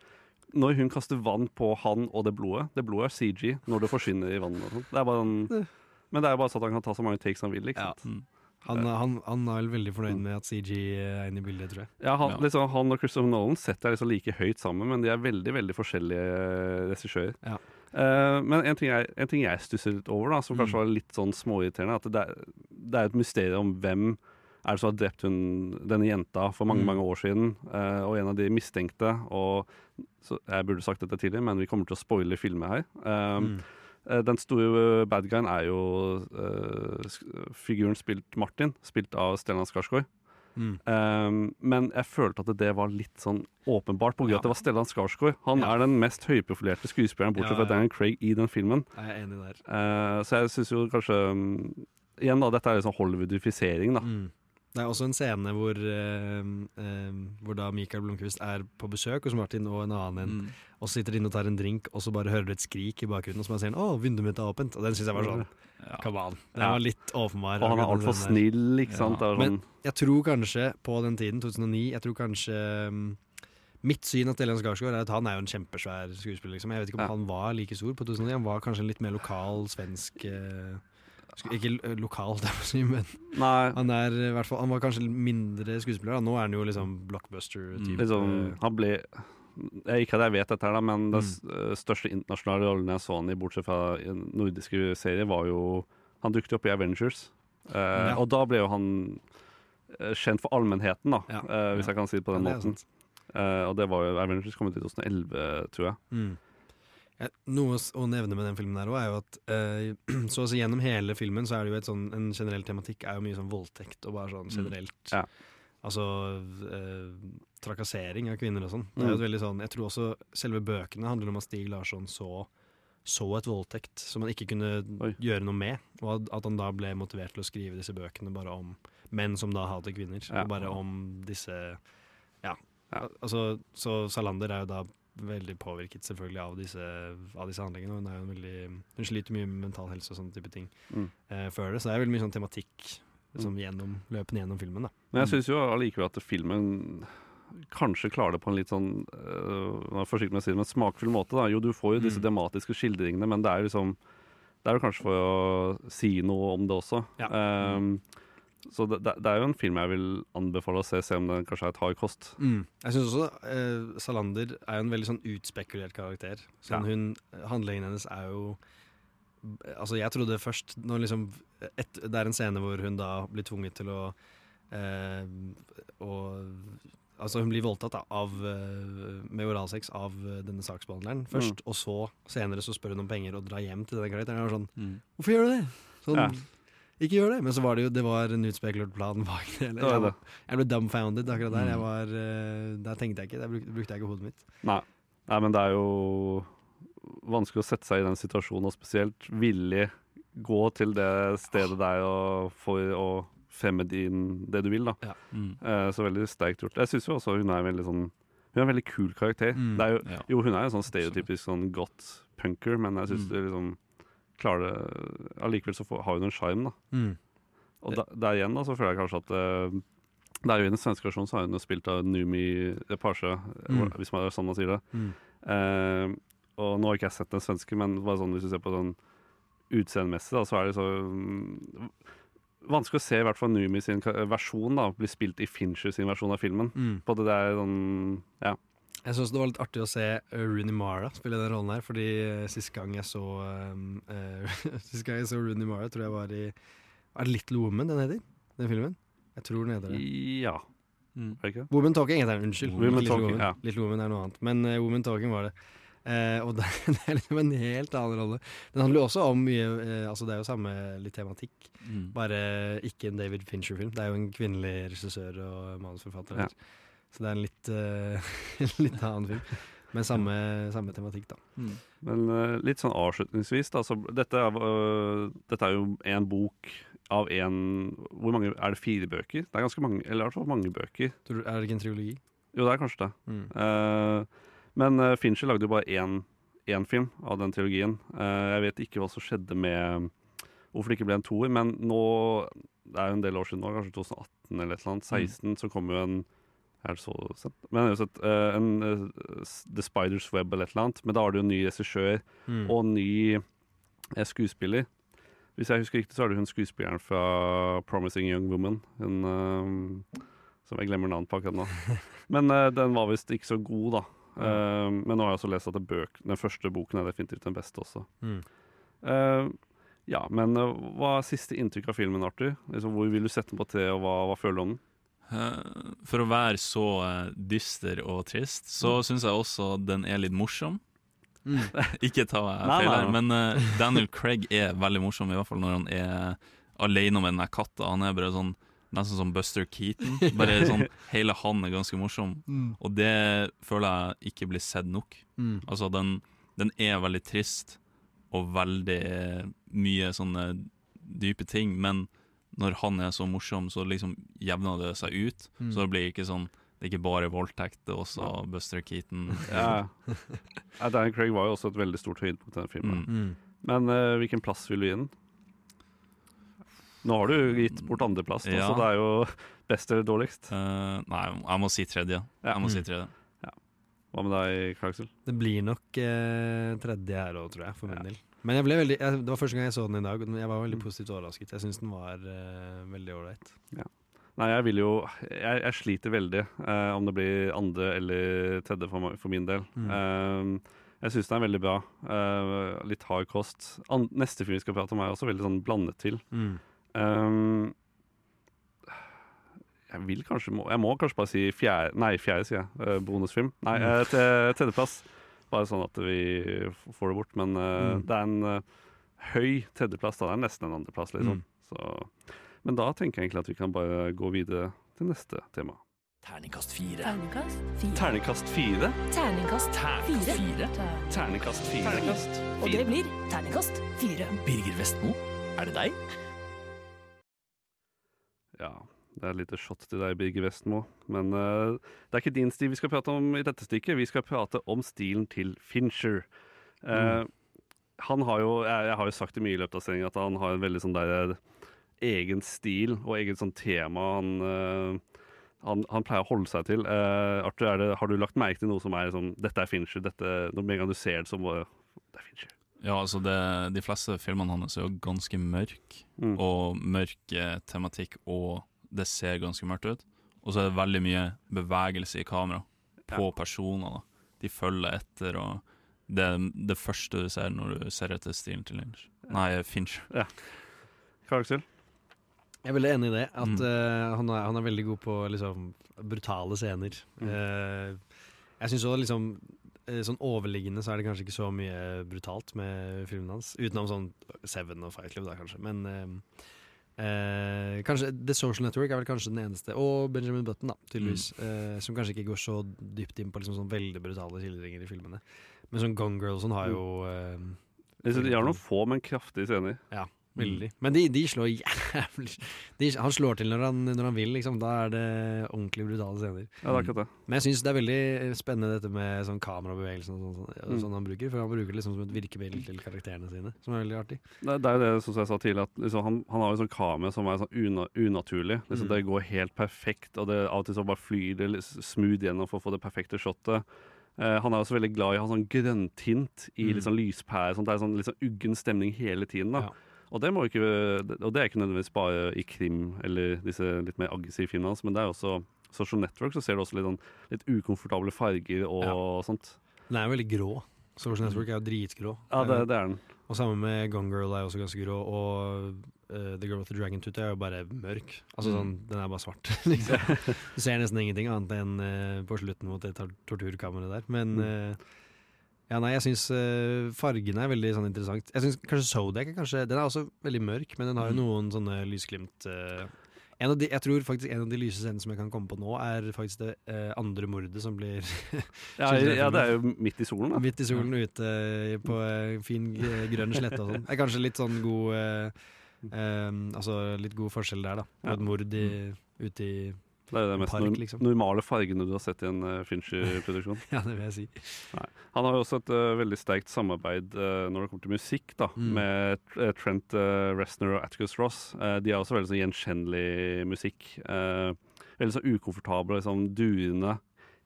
Når hun kaster vann på han og det blodet Det blodet er CG når det forsvinner i vannet. Det er bare en, men det er jo bare så at han kan ta så mange takes han vil. ikke Ja. sant? Han, han, han er vel veldig fornøyd med at CG er inne i bildet, tror jeg. Ja, han, Ja. Liksom, han og Christopher Nolan setter jeg liksom like høyt sammen, men de er veldig veldig forskjellige regissører. Ja. Uh, men en ting, jeg, en ting jeg stusser litt over, da, som Mm. kanskje var litt sånn småirriterende, at det er, det er et mysterium om hvem er det som har drept hun, denne jenta for mange Mm. mange år siden, uh, og en av de mistenkte. Og, så jeg burde sagt dette tidligere, men vi kommer til å spoile filmer her. Eh, Mm. eh, Den store bad guyen er jo figuren spilt Martin, spilt av Stellan Skarsgård. Mm. Um, men jeg følte at det var litt sånn åpenbart pga. Ja. at det var Stellan Skarsgård. Han Ja. er den mest høyprofilerte skuespilleren, bortsett Ja, fra. Daniel Craig, i den filmen. Jeg er enig der. Uh, så jeg syns jo kanskje um, Igjen, da, dette er liksom Hollywoodifisering, da. Mm. Det er også en scene hvor, eh, eh, hvor da Michael Blomkvist er på besøk hos Martin og en annen en, Mm. og så sitter de inne og tar en drink, og så bare hører du et skrik i bakgrunnen, og så bare sier han 'Å, vinduet mitt er åpent'. Og den syns jeg var sånn Ja. Come. Den Ja. var litt åpenbar. Og han er altfor snill, ikke sant. Ja. Men sånn, jeg tror kanskje på den tiden, 2009 Jeg tror kanskje um, Mitt syn av Stellan Skarsgård er at han er jo en kjempesvær skuespiller. Liksom. Jeg vet ikke om Ja. han var like stor på 2009. Han var kanskje en litt mer lokal svensk eh, Ikke lokalt, lokal, *laughs* det må jeg si, men nei, han er i hvert fall Han var kanskje mindre skuespiller. Da. Nå er han jo liksom blockbuster-type. liksom, han ble Ikke at jeg vet dette, her da, men den Mm. eh, største internasjonale rollen jeg så han i, bortsett fra nordiske serier, var jo Han dukket opp i Avengers. Eh, Ja. Og da ble jo han eh, kjent for allmennheten, da, Ja. eh, hvis Ja. jeg kan si det på den Ja, måten. Eh, og det var jo Avengers kom ut i 2011, tror jeg. Mm. Ja, noe å nevne med den filmen her også er jo at eh, *clears throat* så altså gjennom hele filmen så er det jo et sånn, en generell tematikk er jo mye sånn voldtekt og bare sånn Mm. generelt. Ja. Altså eh, trakassering av kvinner og sånn. Det er jo et veldig sånn Jeg tror også selve bøkene handler om at Stig Larsson så så et voldtekt som han ikke kunne Oi. gjøre noe med, og at, han da ble motivert til å skrive disse bøkene bare om menn som da hater kvinner, Ja. og bare om disse Ja. Ja. Altså, så Salander er jo da veldig påvirket selvfølgelig av disse, av disse handlingene. Hun, er jo en veldig, hun sliter mye med mental helse og sånne type ting Mm. eh, før det. Så det er veldig mye sånn tematikk liksom, gjennom, løpende gjennom filmen. da. Men jeg syns jo allikevel at filmen kanskje klarer det på en litt sånn øh, forsiktig med å si det, men smakfull måte. da. Jo, du får jo disse Mm. dramatiske skildringene, men det er jo liksom Det er jo kanskje for å si noe om det også. Ja. Ehm, Så det, det, er jo en film jeg vil anbefale å se, se om den kanskje er et hard kost. Mm. Jeg syns også eh, Salander er jo en veldig sånn utspekulert karakter. Sånn Ja. hun, Handlingen hennes er jo Altså, jeg trodde først når liksom et, Det er en scene hvor hun da blir tvunget til å eh, å Altså, hun blir voldtatt da, av, eh, med oralsex av eh, denne saksbehandleren først, og så senere så spør hun om penger og drar hjem til den karakteren. Sånn Mm. Hvorfor gjør du det? Sånn, Ja. Ikke gjør det. Men så var det jo Det var en utspekulert plan bak det. Eller? Jeg, det. jeg ble dumbfounded akkurat der. Mm. Jeg var, eh, der tenkte jeg ikke. Der brukte jeg ikke hodet mitt. Nei. Nei, men det er jo vanskelig å sette seg i den situasjonen, og spesielt villig gå til det stedet der og for å fremme din, det du vil. da. Mm. Eh, så veldig sterkt gjort. Jeg syns jo også hun er en veldig sånn Hun er en veldig kul karakter. Mm. Det er jo, Ja. jo, hun er en sånn stereotypisk sånn godt punker, men jeg syns Mm. du liksom klarer det Allikevel så får, har hun en sjarm, da. Mm. Og da, der igjen da, så føler jeg kanskje at uh, det er jo I den svenske versjonen så har hun spilt av Numi Repasje, Mm. hvis man er sånn man sier det. Mm. Uh, og nå har ikke jeg sett den svenske, men bare sånn, hvis du ser på sånn utseendemessig, da, så er det så um, Vanskelig å se i hvert fall Numi sin versjon da, bli spilt i Fincher sin versjon av filmen. Mm. På det der sånn Ja. Jeg syns det var litt artig å se uh, Rooney Mara spille den rollen her, fordi uh, sist gang jeg så um, uh, *laughs* Sist gang jeg så Rooney Mara, tror jeg var i Er det Little Woman den heter? Den filmen? Jeg tror den heter det. ja. Mm. Er det ikke? Woman Talking heter den, unnskyld. Woman Little Talking, Woman. ja. Little Woman er noe annet. Men uh, Woman Talking var det. Uh, og det, *laughs* det er liksom en helt annen rolle. Den handler jo også om mye uh, Altså Det er jo samme litt tematikk, Mm. bare ikke en David Fincher-film. Det er jo en kvinnelig regissør og manusforfatter. Ja. Så det er en litt, uh, *laughs* litt annen film. Men samme, samme tematikk, da. Mm. Men uh, litt sånn avslutningsvis, da. Så dette, er, uh, dette er jo en bok av en Hvor mange Er det fire bøker? Det er ganske mange, eller i hvert fall mange bøker. Du- er det ikke en triologi? Jo, det er kanskje det. Mm. Eh, men Fincher lagde jo bare én, én film av den trilogien. Eh, jeg vet ikke hva som skjedde med Hvorfor det ikke ble en toer, men nå Det er jo en del år siden nå, kanskje 2018 eller et eller annet. 16 så kom jo en Er det så sett? Men uansett, uh, en eh, The Spider's Web eller et eller annet. Men da har det jo ny regissør Mm. og ny uh, skuespiller. Hvis jeg husker riktig, så er det hun skuespilleren fra 'Promising Young Woman'. Hun eh, som jeg glemmer navnet på akkurat nå. *laughs* Men eh, den var visst ikke så god, da. Mm. men nå har jeg også lest at bøk, den første boken er definitivt den beste også. Mm. Ja, men hva er siste inntrykk av filmen, Arthur? Liksom, hvor vil du sette den på tre, og hva, hva føler du om den? Eh, For å være så eh, dyster og trist, så syns jeg også den er litt morsom. Mm. *laughs* Ikke ta feil her, men eh, Daniel Craig er veldig morsom, i hvert fall når han er alene med den der katta. Han er bare sånn nesten som Buster Keaton. Bare sånn, *laughs* Hele han er ganske morsom, Mm. og det føler jeg ikke blir sett nok. Mm. Altså, den, den er veldig trist og veldig mye sånne dype ting, men når han er så morsom, så liksom jevner det seg ut. Mm. Så det blir ikke sånn Det er ikke bare voldtekt, det er også Buster Keaton. *laughs* Ja. Ja, Daniel Craig var jo også et veldig stort høydepunkt i den filmen. Mm. Mm. Men uh, hvilken plass vil du gi den? Nå har du gitt bort andreplass, Ja. så det er jo *laughs* best eller dårligst. Uh, nei, jeg må si tredje. Ja. Jeg må si Mm. tredje. Hva med deg, Clarksel? Det blir nok uh, tredje her òg, tror jeg, for min Ja. del. Men jeg ble veldig, jeg, det var første gang jeg så den i dag, og jeg var veldig positivt overrasket. Jeg syns den var uh, veldig ålreit. Nei, jeg vil jo Jeg, jeg sliter veldig eh, om det blir andre eller tredje for, for min del. Mm. Eh, jeg syns den er veldig bra. Uh, litt hard kost. An neste film vi skal prate om, er også veldig sånn blandet til. Mm. Eh, jeg vil kanskje Jeg må kanskje bare si fjerde Nei, fjerde, sier jeg. Eh, bonusfilm. Nei, Mm. eh, tredjeplass. Bare sånn at vi får det bort. Men uh, Mm. det er en uh, høy tredjeplass. Da. Det er nesten en andreplass, liksom. Mm. Så, men da tenker jeg egentlig at vi kan bare gå videre til neste tema. Terningkast fire. Terningkast fire. Terningkast fire. Terningkast fire. Terningkast fire. Og det blir terningkast fire. Birger Vestmo, er det deg? Ja, det er et lite shot til deg, Birger Vestmo. Men uh, det er ikke din stil vi skal prate om i dette stykket. Vi skal prate om stilen til Fincher. Eh, Han har jo, jeg, jeg har jo sagt det mye i løpet av sendinga, at han har en veldig sånn der eh, egen stil og eget sånn tema han, uh, han, han pleier å holde seg til. Arthur, er det, har du lagt merke til noe som er sånn Dette er Fincher. Dette, når med en gang du ser det, så bare Det er Fincher. Ja, altså det, De fleste filmene hans er jo ganske mørke, Mm. og mørk tematikk, og det ser ganske mørkt ut. Og så er det veldig mye bevegelse i kamera på personer. da. De følger etter, og det er det første du ser når du ser etter stilen til Lynch. Nei, Finch. Ja. Aksel? Jeg er veldig enig i det. At Mm. uh, han, er, han er veldig god på liksom, brutale scener. Mm. Uh, jeg syns også liksom eh, Sånn overliggende så er det kanskje ikke så mye brutalt med filmen hans. Utenom sånn Seven og Fight Club, da, kanskje. Men eh, eh, kanskje The Social Network er vel kanskje den eneste. Og Benjamin Button, da, tydeligvis. Mm. eh, som kanskje ikke går så dypt inn på liksom sånn veldig brutale skildringer i filmene. Men sånn Gone Girl og sånn har jo eh, De har noen få, men kraftige scener. ja, veldig. Men de, de slår jævlig *laughs* de, Han slår til når han, når han vil, liksom. Da er det ordentlig brutale scener. Ja, det er akkurat det. Men jeg syns det er veldig spennende dette med sånn kamerabevegelsen og sånn, sånn, Mm. sånn han bruker. For han bruker det liksom som et virkemiddel til karakterene sine, som er veldig artig. Det, det er jo det som jeg sa tidligere, at liksom, han, han har jo sånn kamera som er sånn una, unaturlig. Liksom, Mm. Det går helt perfekt, og det, av og til så bare flyr det smooth gjennom for å få det perfekte shotet. Eh, han er også veldig glad i å ha sånn grønntint i Mm. litt sånn lyspære. Sånn, det er sånn litt sånn uggen stemning hele tiden. da Ja. Og det, må ikke, og det er ikke nødvendigvis bare i krim eller disse litt mer aggressive filmene hans, men det er også Social Network, så ser du også litt, sånn, litt ukomfortable farger og sånt. Den er veldig grå. Social Network er jo dritgrå. Ja, det, det er den. Og sammen med Gone Girl er også ganske grå. Og uh, The Girl with the Dragon Tooth er jo bare mørk. Altså Mm. sånn, Den er bare svart. *laughs* liksom. Du ser nesten ingenting annet enn uh, på slutten mot det tor- torturkammeret der. Men Mm. Ja, nei, jeg syns uh, fargene er veldig sånn interessant. Jeg synes kanskje Zodiac kanskje Den er også veldig mørk, men den har jo Mm. noen sånne lysglimt. uh, en av de, jeg tror faktisk en av de lyse scenene som jeg kan komme på nå, er faktisk det uh, andre mordet som blir *laughs* Ja, ja, det er jo midt i solen, da. Midt i solen ute på fin grønn slette og sånn. Det er kanskje litt sånn god Altså litt god forskjell der, da. Ja. et mord i, ute i Det er det mest Park, liksom. normale fargene du har sett i en uh, Fincher-produksjon. *laughs* Ja, det vil jeg si. Han har jo også et uh, veldig sterkt samarbeid uh, når det kommer til musikk, da, Mm. med Trent uh, Reznor og Atticus Ross. De har også veldig sånn gjenkjennelig musikk. veldig så ukomfortable, liksom duende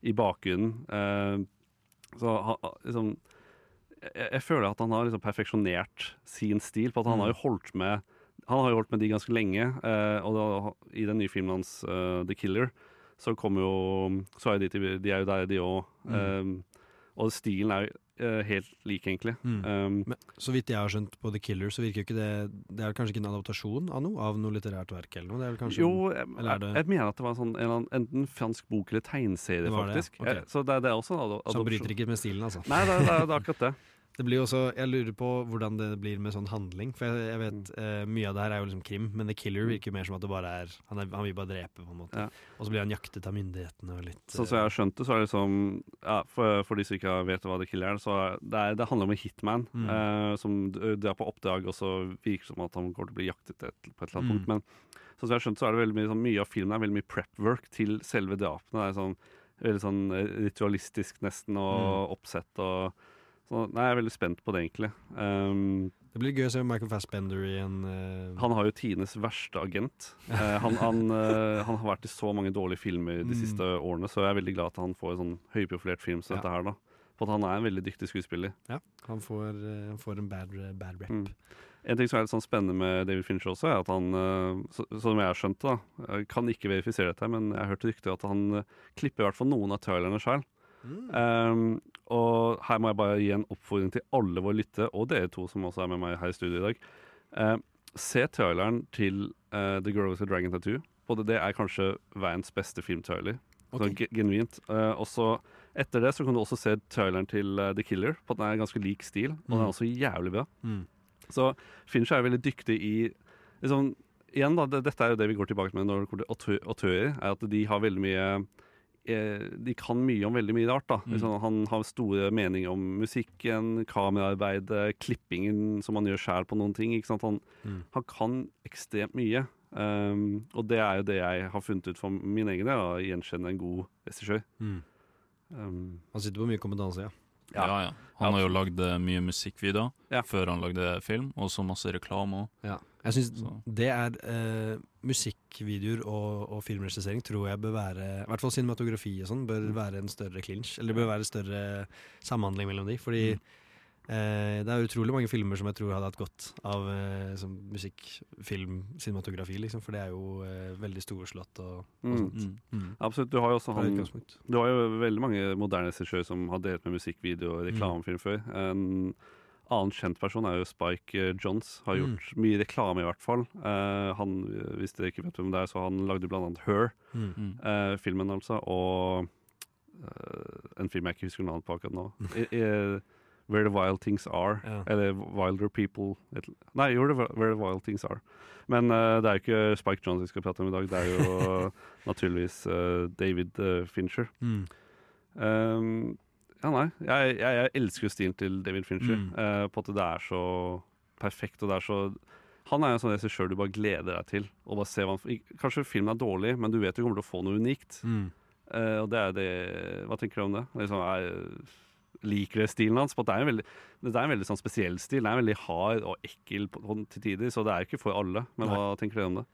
i bakgrunnen. Så han, liksom jeg, jeg føler at han har liksom perfeksjonert sin stil, på at han Mm. har jo holdt med han har jo holdt med de ganske lenge, eh, og da, i den nye filmen hans, eh, 'The Killer', så kommer jo Så er de, til, de er jo der, de òg. Mm. og stilen er jo eh, helt lik, egentlig. Mm. Um, Men så vidt jeg har skjønt på The Killer, så virker jo ikke det Det er kanskje ikke en adaptasjon av noe? Av noe litterært verk eller noe? Er kanskje jo, jeg, er jeg, det- jeg mener at det var sånn, en, enten fransk bok eller tegneserie, var det, ja. faktisk. Ok. Eh, Så det, det er også en ado- Som adopsjon. bryter ikke med stilen, altså. Nei, det, det, det er akkurat det. *laughs* Det blir også, Jeg lurer på hvordan det blir med sånn handling. For jeg, jeg vet eh, Mye av det her er jo liksom krim, men The Killer virker mer som at det bare er Han, er, han vil bare drepe, på en måte. Ja. Og så blir han jaktet av myndighetene og litt Sånn som jeg har skjønt det, så er det liksom ja, for, for de som ikke vet hva The Killer er, så er det, er, det handler om en hitman Mm. eh, som drar på oppdrag, og så virker det som at han går til å bli jaktet et, på et eller annet Mm. punkt. Men sånn som jeg har skjønt, så er det veldig mye, sånn, mye av filmen er veldig mye prep-work til selve drapene. Det er sånn, veldig sånn eh, ritualistisk nesten, og oppsett og så, Nei, jeg er veldig spent på det, egentlig. Um, Det blir gøy å se Michael Fassbender i en uh... han har jo tidenes verste agent. Uh, *laughs* han, han, uh, han har vært i så mange dårlige filmer de Mm. siste årene, så jeg er veldig glad at han får en sånn høyprofilert film som Ja. dette her. da. For at han er en veldig dyktig skuespiller. Ja, han får, han får en bad, bad rep. Mm. En ting som er litt sånn spennende med David Fincher også, er at han, så, som jeg har skjønt det, da, jeg kan ikke verifisere dette, men jeg har hørt rykter at han klipper i hvert fall noen av trailerne sjøl. Mm. Um, og her må jeg bare gi en oppfordring til alle våre lyttere, og dere to som også er med meg her i studio i dag. Eh, se traileren til eh, The Girl with the Dragon Tattoo. Både det er kanskje verdens beste filmtrailer. Ok. Sånn genuint. Eh, og så etter det så kan du også se traileren til eh, The Killer, på at den er ganske lik stil. Og den Mm. er også jævlig bra. Mm. Så Fincher er veldig dyktig i liksom, Igjen, da, det, dette er jo det vi går tilbake med når det kommer til autø- autører, er at de har veldig mye De kan mye om veldig mye rart. da Mm. liksom, Han har store meninger om musikken, kameraarbeidet, klippingen som han gjør sjæl på noen ting. Ikke sant? Han, Mm. han kan ekstremt mye. Um, og det er jo det jeg har funnet ut for min egen del, å gjenkjenne en god regissør. Mm. Um, Han sitter på mye kompetanse, ja. Ja, ja. Han har jo lagd eh, mye musikkvideoer Ja. før han lagde film, og så masse reklame òg. Jeg syns det er eh, Musikkvideoer og, og filmregissering tror jeg bør være I hvert fall cinematografi og sånn bør være en større clinch. Eller det bør være større samhandling mellom de. Fordi Eh, det er utrolig mange filmer som jeg tror hadde hatt godt av eh, som musikk, film, cinematografi, liksom. For det er jo eh, veldig storslått og, og Mm. sånt. Mm. Absolutt. Du har jo også han. Du har jo veldig mange moderne regissører som har delt med musikkvideo og reklamefilm før. En annen kjent person er jo Spike Johns. Jones. Har Mm. gjort mye reklame, i hvert fall. Uh, han, hvis dere ikke vet hvem det er, så han lagde blant annet Her, Mm. Mm. eh, filmen altså, og uh, en film jeg ikke husker navnet på akkurat nå. *laughs* I, i, Where the Wild Things Are. Ja. Eller Wilder People et, Nei, jo, Where the Wild Things Are. Men eh, det er jo ikke Spike Jones vi skal prate om i dag, det er jo *laughs* naturligvis eh, David eh, Fincher. Mm. Um, ja, nei. Jeg, jeg, jeg elsker jo stilen til David Fincher. Mm. Uh, på at det er så perfekt, og det er så Han er en sånn regissør du bare gleder deg til. Og bare se hva han, Kanskje filmen er dårlig, men du vet du kommer til å få noe unikt. Mm. Uh, og det er det Hva tenker du om det? Liksom, jeg, liker det stilen hans? Det er en veldig, det er en veldig sånn spesiell stil. Den er veldig hard og ekkel på, til tider, så det er ikke for alle. Men Nei. hva tenker du om det?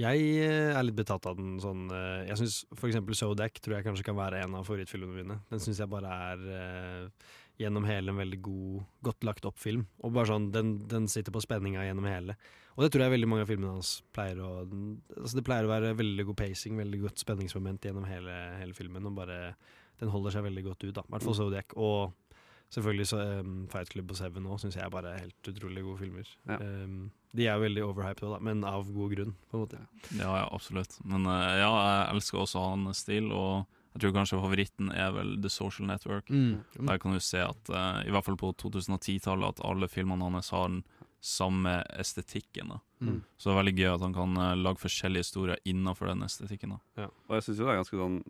Jeg eh, er litt betatt av den sånn eh, Jeg syns f.eks. Zodiac tror jeg kanskje kan være en av favorittfilmene mine. Den syns jeg bare er eh, gjennom hele en veldig god, godt lagt opp film. Og bare sånn, den, den sitter på spenninga gjennom hele. Og det tror jeg veldig mange av filmene hans pleier å altså Det pleier å være veldig god pacing, veldig godt spenningsmoment gjennom hele, hele filmen. Og bare Den holder seg veldig godt ut, da. I hvert fall Zodiac. Og selvfølgelig så, um, Fight Club og Seven òg syns jeg bare er helt utrolig gode filmer. Ja. Um, de er jo veldig overhyped da, men av god grunn, på en måte. Ja, ja, absolutt. Men eh, ja, jeg elsker også hans stil, og jeg tror kanskje favoritten er vel The Social Network. Mm. Der kan du se at, eh, i hvert fall på 2010-tallet, at alle filmene hans har den samme estetikken. da. Mm. Så det er veldig gøy at han kan eh, lage forskjellige historier innenfor den estetikken. da. Og jeg synes jo det er ganske sånn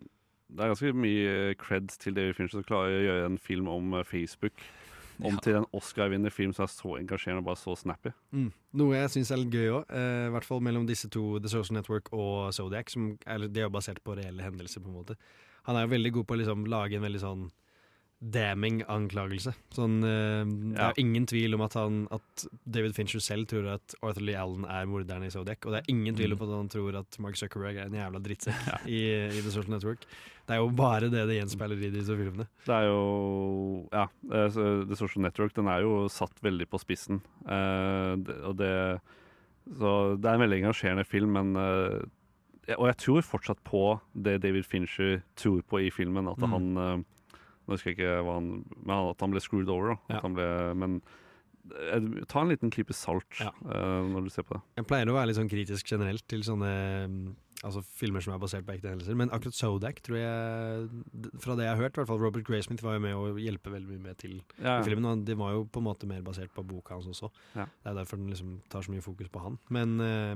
Det er ganske mye creds til David Fincher som klarer å gjøre en film om Facebook. Om til en Oscar-vinner film som er så engasjerende og bare så snappy. Mm. Noe jeg syns er litt gøy òg, eh, i hvert fall mellom disse to, The Social Network og Zodiac, som er, de er basert på reelle hendelser, på en måte. Han er jo veldig god på å liksom lage en veldig sånn damning anklagelse. Sånn, eh, Det Ja. er ingen tvil om at, han, at David Fincher selv tror at Arthur Lee Allen er morderen i Zodiac, og det er ingen tvil om at han tror at Mark Zuckerberg er en jævla drittsekk i, i The Social Network. Det er jo bare det det gjenspeiler i disse filmene. Det er jo Ja, eh, The Social Network den er jo satt veldig på spissen. Uh, det, og det Så det er en veldig engasjerende film, men uh, Og jeg tror fortsatt på det David Fincher tror på i filmen, at Mm. han Nå husker jeg ikke hva han Men han- at han ble screwed over, da. Ja. Ble, men eh, ta en liten klype salt Ja. uh, når du ser på det. Jeg pleier å være litt sånn kritisk generelt til sånne mm, altså filmer som er basert på ekte hendelser, men akkurat Sodak tror jeg Fra det jeg har hørt, i hvert fall Robert Graysmith var jo med å hjelpe veldig mye med til Ja, ja. filmen. Og det var jo på en måte mer basert på boka hans også. Ja. Det er derfor den liksom tar så mye fokus på han. Men eh,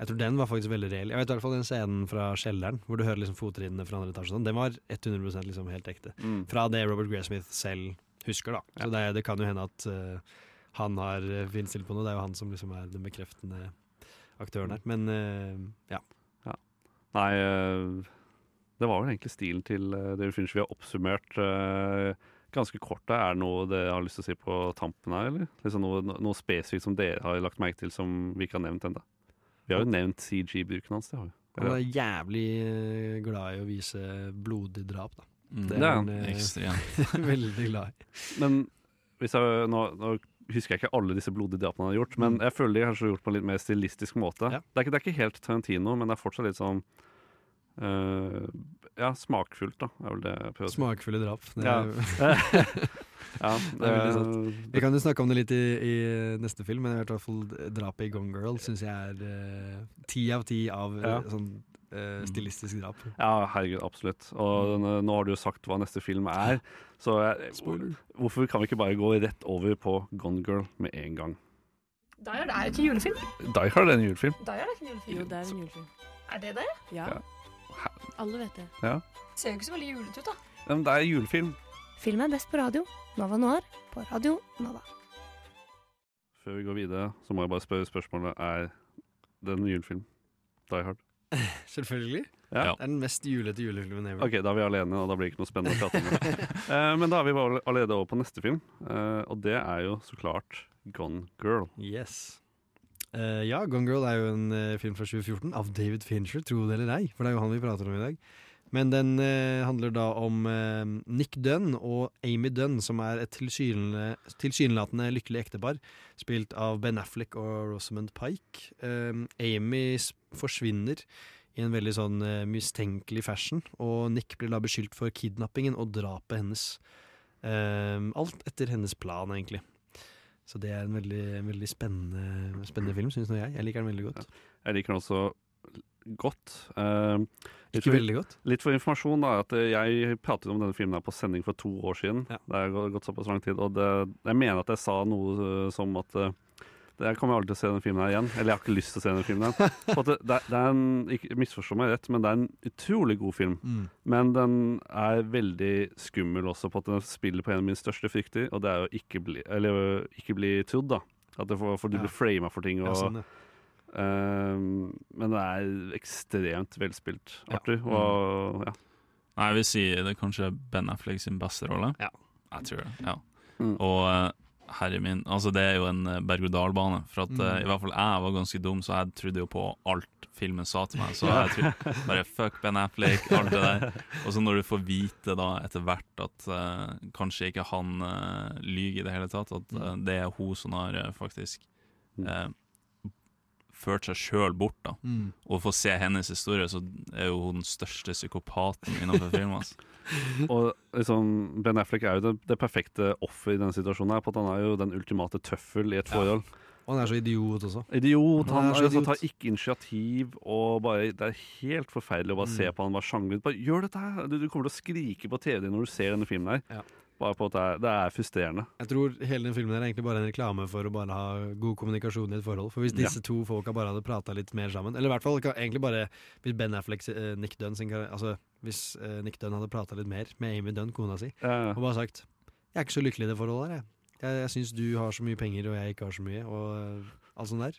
jeg tror den var faktisk veldig reell. Jeg vet i hvert fall den scenen fra kjelleren, hvor du hører liksom fottrinnene fra andre etasje. sånn, Den var 100% liksom helt ekte. Mm. Fra det Robert Graysmith selv husker, da. Så det, det kan jo hende at uh, han har uh, finstilt på noe. Det er jo han som liksom er den bekreftende aktøren her. Men uh, ja. Nei, uh, det var vel egentlig stilen til uh, David Finch vi har oppsummert eh, ganske kort. Er det noe dere har lyst til å si på tampen her, eller? Liksom noe, noe spesifikt som dere har lagt merke til som vi ikke har nevnt ennå? Vi har jo nevnt CG-bruken hans. det har vi. Han er jævlig eh, glad i å vise blodig drap, da. Mm. Det er han. eh, Ekstremt. *laughs* veldig glad i. Men hvis jeg, nå, nå husker jeg ikke alle disse blodige drapene han har gjort, men jeg føler de kanskje har gjort på en litt mer stilistisk måte. Ja. Det, er ikke, det er ikke helt Tarantino, men det er fortsatt litt sånn uh, Ja, smakfullt, da, er vel det jeg prøver å si. Smakfulle drap. Det Ja. *laughs* *laughs* Ja, Det er veldig sant. Vi kan jo snakke om det litt i, i neste film, men i hvert fall drapet i Gone Girl syns jeg er eh, ti av ti av eh, Ja. sånn uh, stilistisk drap. Ja, herregud, absolutt. Og denne, nå har du jo sagt hva neste film er, så jeg, hvorfor kan vi ikke bare gå rett over på Gone Girl med en gang? Die Hard er ikke julefilm. Die Hard er en julefilm. Die Hard er ikke en julefilm. Jo, det er en julefilm. Er det det? Ja. Ja. Alle vet det. Ser jo ikke så veldig julete ut, da. Men det er julefilm. Film er best på radio. Nova Noir på Radio Nova. Før vi går videre, så må jeg bare spørre spørsmålet Er det en julefilm? Die Hard? *laughs* Selvfølgelig. Ja. Det er den mest julete julefilmen ever. Ok, da er vi alene, og da blir det ikke noe spennende å prate om. *laughs* Eh, men da er vi bare allerede over på neste film, eh, og det er jo så klart Gone Girl. Yes. Uh, ja, Gone Girl er jo en film fra 2014 av David Fincher, tro det eller ei. For det er jo han vi prater om i dag. Men den eh, handler da om eh, Nick Dunn og Amy Dunn, som er et tilsynelatende, lykkelig ektepar, spilt av Ben Affleck og Rosamund Pike. Eh, Amy forsvinner i en veldig sånn eh, mistenkelig fashion, og Nick blir da beskyldt for kidnappingen og drapet hennes. Eh, alt etter hennes plan, egentlig. Så det er en veldig, veldig spennende, spennende film, syns nå jeg. Jeg liker den veldig godt. Jeg liker den også godt. Uh, litt Ikke veldig godt? Litt for informasjon, da. At eh, jeg pratet om denne filmen her på sending for to år siden. Det har gått såpass lang tid. Og det, jeg mener at jeg sa noe eh, som at eh, jeg kommer aldri til å se denne filmen her igjen. Eller jeg har ikke lyst til å se denne filmen. For at *laughs* det, det, det er en, ikke Misforstå meg rett, men det er en utrolig god film. Mm. Men den er veldig skummel også, på at den spiller på en av mine største frykter, og det er å ikke bli, eller, ikke bli trodd, da. At det får, for du Ja. blir frama for ting. Og, Ja, sånn, ja. Ehm, men det er ekstremt velspilt, Ja. Arthur. Og ja. Nei, jeg vil si det er kanskje Ben Affleck sin beste rolle. Ja. Jeg tror det, ja. Mm. Og eh, herre min, altså det er jo en eh, berg-og-dal-bane. For at mm. uh, i hvert fall jeg var ganske dum, så jeg trodde jo på alt filmen sa til meg. Så jeg trodde bare fuck Ben Affleck, alt det der. Og så når du får vite da etter hvert at uh, kanskje ikke han uh, lyver i det hele tatt, at eh, det er hun som har eh, faktisk eh, ført seg sjøl bort, da. Mm. Og få se hennes historie, så er jo hun den største psykopaten innenfor film. Altså. *laughs* Og liksom, Ben Affleck er jo det, det perfekte offer i denne situasjonen. her, på at Han er jo den ultimate tøffel i et Ja. forhold. Og han er så idiot også. Idiot. Han Han, er så altså, idiot. tar ikke initiativ. Og bare, Det er helt forferdelig å bare Mm. se på han bare sjangle ut. Bare gjør dette her! Du, du kommer til å skrike på TV når du ser denne filmen her. Ja. Bare på at det er, det er frustrerende. Jeg tror hele den filmen er egentlig bare en reklame for å bare ha god kommunikasjon i et forhold. For hvis Ja. disse to folka bare hadde prata litt mer sammen, eller i hvert fall egentlig bare hvis Ben Affleck, eh, Nick Dunn sin Altså hvis eh, Nick Dunn hadde prata litt mer med Amy Dunn, kona si, Ja, ja. og bare sagt 'Jeg er ikke så lykkelig i det forholdet her, jeg. Jeg, jeg syns du har så mye penger, og jeg ikke har så mye', og eh, alt sånt der.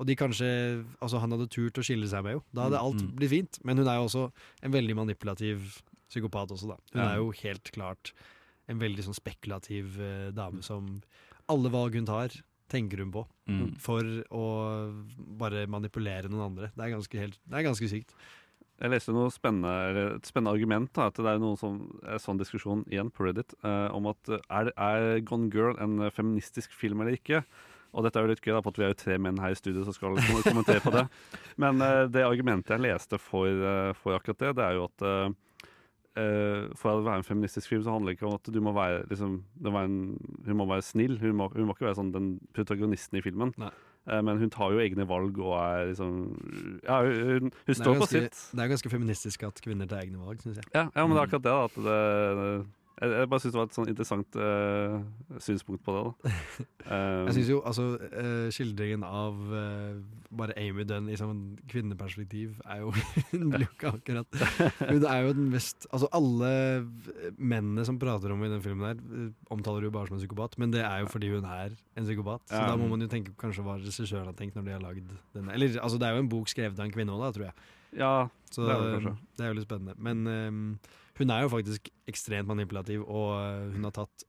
Og de kanskje Altså, han hadde turt å skille seg med jo. Da hadde Mm, alt mm. blitt fint. Men hun er jo også en veldig manipulativ psykopat også, da. Hun Ja. er jo helt klart en veldig sånn spekulativ eh, dame som alle valg hun tar, tenker hun på. Mm. For å bare manipulere noen andre. Det er ganske, helt, det er ganske sykt. Jeg leste noe spennende, et spennende argument. Da, at det er noen som, en sånn diskusjon igjen på Reddit eh, om at eh, er, er Gone Girl en feministisk film eller ikke? Og dette er jo litt gøy, da, på at vi er jo tre menn her i studio som skal kommentere på det. *laughs* Men eh, det argumentet jeg leste for, eh, for akkurat det, det er jo at eh, for å være en feministisk film så handler det ikke om at du må være, liksom, det være en, hun må være snill. Hun må, hun må ikke være sånn den protagonisten i filmen. Nei. men hun tar jo egne valg og er liksom Ja, hun, hun, står Det står på sitt. Det er ganske feministisk at kvinner tar egne valg, syns jeg. Ja, ja, men det er akkurat det. da, At det, jeg, jeg bare syns det var et sånn interessant uh, synspunkt på det. da. *laughs* Um, Jeg syns jo altså uh, skildringen av uh, bare Amy Dunn i sånn kvinneperspektiv er jo Hun blir jo ikke akkurat Hun er jo den mest Altså alle mennene som prater om i den filmen her, eh, omtaler hun bare som en psykopat, men det er jo fordi hun er en psykopat. Så um, da må man jo tenke kanskje hva regissøren har tenkt når de har lagd denne. Eller altså det er jo en bok skrevet av en kvinne òg, da, tror jeg. Ja, Så det er det det er jo litt spennende. Men ehm, hun er jo faktisk ekstremt manipulativ, og eh, hun har tatt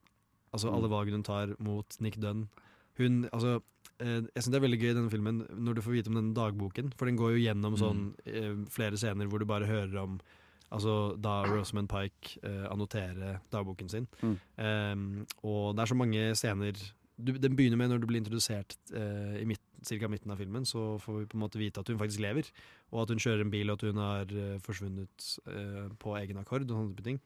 altså, Mm. alle valgene hun tar mot Nick Dunn. Hun, altså, eh, jeg syns det er veldig gøy i denne filmen når du får vite om denne dagboken, for den går jo gjennom Mm. sånn eh, flere scener hvor du bare hører om Altså da Rosamund Pike eh, annoterer dagboken sin. Mm. Ehm, og det er så mange scener du, Den begynner med når du blir introdusert eh, i midt, cirka midten av filmen, så får vi på en måte vite at hun faktisk lever, og at hun kjører en bil, og at hun har eh, forsvunnet eh, på egen akkord og sånne ting.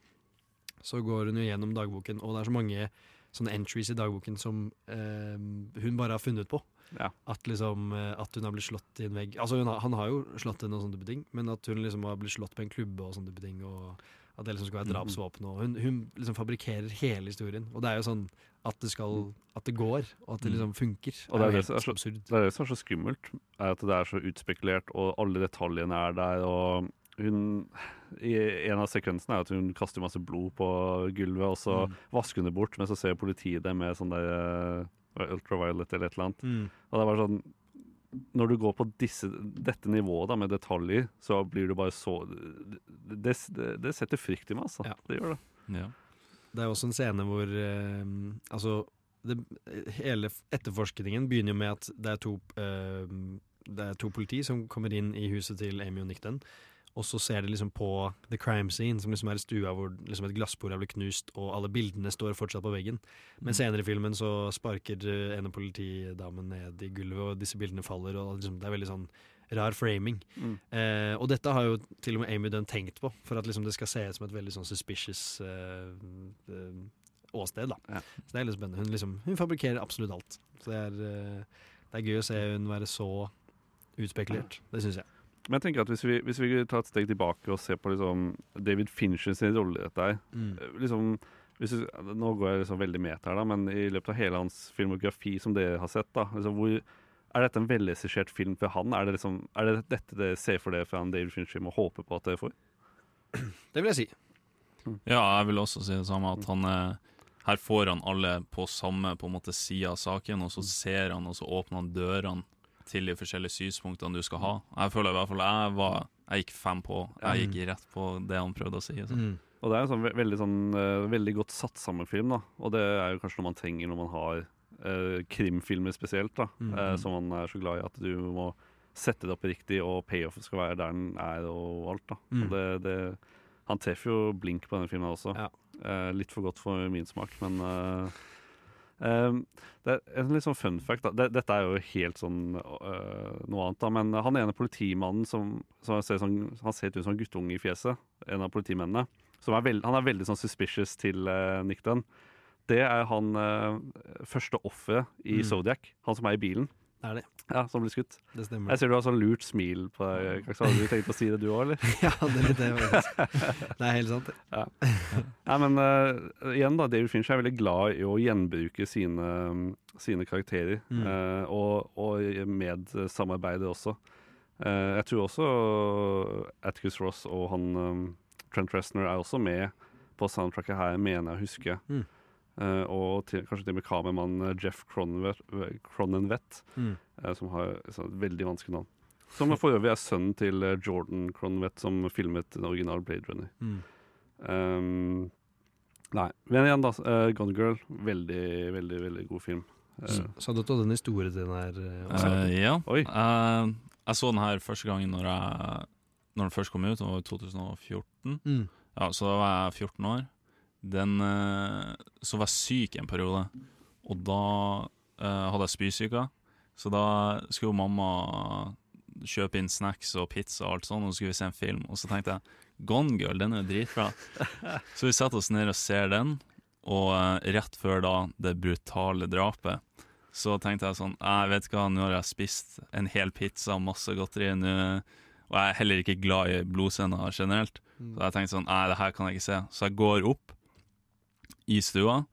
Så går hun jo gjennom dagboken, og det er så mange sånne entries i dagboken som eh, hun bare har funnet på. Ja. At liksom eh, At hun har blitt slått i en vegg. Altså har, Han har jo slått henne og sånne ting, men at hun liksom har blitt slått på en klubbe og sånne ting. Og at det liksom skal være Mhm. drapsvåpen. Og hun, hun liksom fabrikkerer hele historien. Og det er jo sånn at det skal At det går, og at det liksom funker. Og det er det, er så, absurd. det er det som er så skummelt, er at det er så utspekulert, og alle detaljene er der. og hun, i En av sekvensene er at hun kaster masse blod på gulvet, og så Mm. vasker hun det bort, men så ser politiet det med sånn der eh, ultraviolet eller et eller annet. Mm. Og det er bare sånn Når du går på disse, dette nivået da, med detaljer, så blir du bare så Det, det, det setter frykt i meg, altså. Det gjør det. Ja. Det er også en scene hvor eh, Altså det, Hele etterforskningen begynner jo med at det er to eh, Det er to politi som kommer inn i huset til Amy og Nick. Og så ser de liksom på the crime scene, som liksom er stua hvor liksom et glassbord er blitt knust, og alle bildene står fortsatt på veggen. Men Mm. senere i filmen så sparker en av politidamen ned i gulvet, og disse bildene faller, og liksom, det er veldig sånn rar framing. Mm. Eh, og dette har jo til og med Amy Dunn tenkt på, for at liksom det skal se ut som et veldig sånn suspicious eh, eh, åsted. da. Ja. Så det er litt spennende. Hun, liksom, hun fabrikkerer absolutt alt. Så det er, eh, det er gøy å se hun være så utspekulert. Det syns jeg. Men jeg tenker at hvis vi, hvis vi tar et steg tilbake og ser på liksom David Finchers sin rolle i dette her Mm. eh, liksom, hvis Nå går jeg liksom veldig med her, da, men i løpet av hele hans filmografi som dere har sett, da, liksom, hvor, er dette en velregissert film for han? Er det, liksom, er det dette dere ser for dere fra han David Fincher må håpe på at dere får? *clears throat* Det vil jeg si. Ja, jeg vil også si det samme. At han er, her får han alle på samme på en måte side av saken, og så ser han, og så åpner han dørene til de forskjellige synspunktene du skal ha. Jeg føler i hvert fall jeg var Jeg gikk fem på. Jeg gikk rett på det han prøvde å si. Mm. Og det er en sånn, ve- veldig, sånn, eh, veldig godt satt sammen film, da. Og det er jo kanskje noe man trenger når man har eh, krimfilmer spesielt, da. Mm. eh, som man er så glad i at du må sette det opp riktig, og payoffen skal være der den er, og alt, da. Mm. Og det, det, han treffer jo blink på denne filmen også. Ja. Eh, litt for godt for min smak, men eh, det er en litt sånn fun fact. Da. Det, dette er jo helt sånn eh, noe annet, da. Men han ene politimannen som, som ser sånn, Han ser ut som en guttunge i fjeset, en av politimennene. Som er veld, han er veldig sånn suspicious til uh, Nick Dunn. Det er han eh, første offeret i Mm. Zodiac. Han som er i bilen. Er det. Ja, Som blir skutt. Det stemmer. Jeg ser du har sånn lurt smil på deg. Har Hadde du tenkt å si det du òg, eller? *laughs* ja, det er litt det. *laughs* Det er helt sant. Ja. Nei, men uh, igjen da, David Fincher er veldig glad i å gjenbruke sine, sine karakterer. Mm. Uh, og, og medsamarbeide også. Uh, jeg tror også Atticus Ross og han um, Trent Reznor er også med på soundtracket her, mener jeg å huske. Mm. Eh, og til, kanskje til og med kameramann eh, Jeff Cronenwet Mm. eh, som har et veldig vanskelig navn. Som for øvrig er sønnen til Jordan Cronenvett, som filmet den originale Blade Runner. Mm. Um, nei. Men igjen, da. Uh, Gone Girl. Veldig, veldig veldig god film. Uh, Så, så du at du hadde en historie til den her? Uh. Ja. Oi. Eh, jeg så den her første gangen når, jeg, når den først kom ut, det var i 2014. Mm. Ja, så da var jeg 14 år. Den, eh, så var jeg syk en periode, og da uh, hadde jeg spysyke. Så da skulle jo mamma kjøpe inn snacks og pizza og alt sånt, og så skulle vi se en film. Og så tenkte jeg Gone Girl, den er jo dritbra. *laughs* så vi setter oss ned og ser den, og uh, rett før da det brutale drapet, så tenkte jeg sånn Jeg vet ikke hva, nå har jeg spist en hel pizza og masse godteri, nå og jeg er heller ikke glad i blodscener generelt. Så jeg tenkte sånn, nei, det her kan jeg ikke se. Så jeg går opp i stua,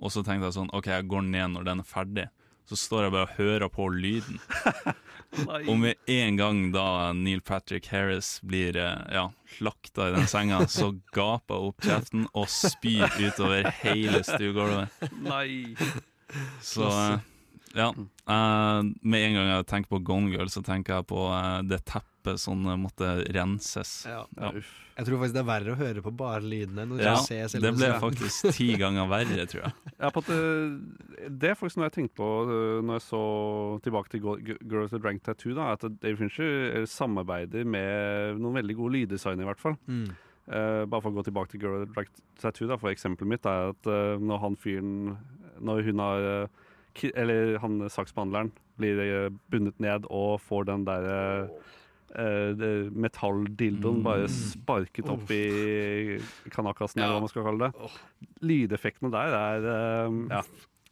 og så tenkte jeg sånn, ok, jeg går ned når den er ferdig. Så står jeg bare og hører på lyden. *laughs* Og med en gang da Neil Patrick Harris blir eh, ja, slakta i den senga, så gaper jeg opp kjeften og spyr utover hele stuegulvet. Nei! Så eh, ja. Uh, med en gang jeg tenker på Gone Girl, så tenker jeg på uh, det teppet som uh, måtte renses. Ja. Ja. Jeg tror faktisk det er verre å høre på bare lydene. enn å Ja, det ble faktisk ti *laughs* ganger verre, tror jeg. Ja, på at, eh, det er faktisk noe jeg tenkte på når jeg så tilbake til Girls with Drank Tattoo. Da, at Dave Fincher samarbeider med noen veldig gode lyddesignere, i hvert fall. Mm. Uh, bare for å gå tilbake til Girl with Drank Tattoo, da, for eksempelet mitt er at når han fyren Når hun har Eller han saksbehandleren blir eh, bundet ned og får den der uh, metalldildoen Mm. bare sparket opp i kanakasen, eller hva man skal kalle det. Lydeffektene der er uh, Ja.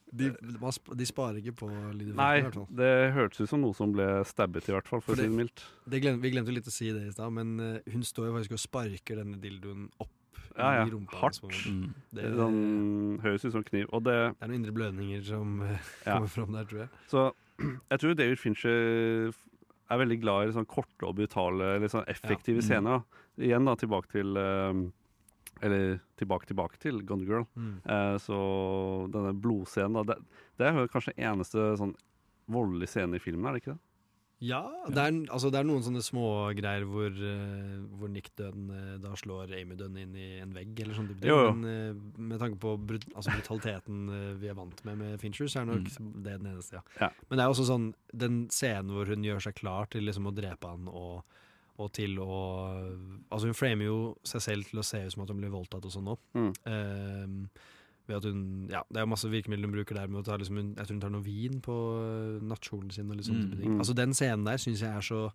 De, de sparer ikke på lydeffekter, Nei, i hvert fall. det hørtes ut som noe som ble stabbet, i hvert fall, for For å si det- mildt. Det glemte, vi glemte litt å si det i stad, men hun står jo faktisk og sparker denne dildoen opp Ja, ja. i rumpa. Hardt. Mm. Det, Det sånn, høres ut som kniv. Og det det er noen indre blødninger som eh, *laughs* Ja. kommer fram der, tror jeg. Så *clears throat* jeg tror David Fincher er veldig glad i sånn korte og brutale, eller sånn effektive Ja. scener. Da. Igjen da, tilbake til eh, Eller tilbake, tilbake til Gone Girl. Mm. Eh, så denne blodscenen, da, det, det er kanskje eneste sånn voldelige scenen i filmen, er det ikke det? Ja, det er, altså, det er noen sånne smågreier hvor, eh, hvor Nick Dunn eh, da slår Amy Dunn inn i en vegg, eller sånn type ting. Men eh, med tanke på brut altså, brutaliteten vi er vant med med Fincher, så er nok det den eneste, ja. Ja. Men det er også sånn den scenen hvor hun gjør seg klar til liksom å drepe han og, og til å Altså, hun framer jo seg selv til å se ut som at hun blir voldtatt og sånn nå. Mm. Ved at hun Ja, det er masse virkemidler hun bruker der med å ta liksom hun, Jeg tror hun tar noe vin på øh, nattkjolen sin og litt sånne Mm, ting. mm. Altså, den scenen der syns jeg er så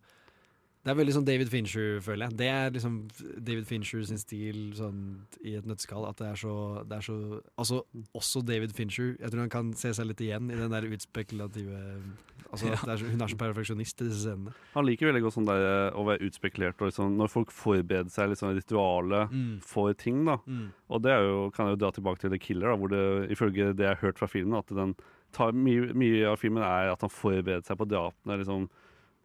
Det er veldig sånn David Fincher, føler jeg. Det er liksom David Fincher sin stil sånn i et nøtteskall. At det er så, det er så Altså, også David Fincher. Jeg tror han kan se seg litt igjen i den der utspekulative Altså, Ja. er så, Hun er så perfeksjonist i disse scenene. Han liker veldig godt sånn der, eh, å være utspekulert. Liksom, når folk forbereder seg litt sånn rituale Mm. for ting. da Mm. Og det jo, kan jeg jo dra tilbake til The Killer, da, hvor det ifølge det jeg har hørt fra filmen, at den tar, mye, mye av filmen er at han forbereder seg på drapene. Liksom?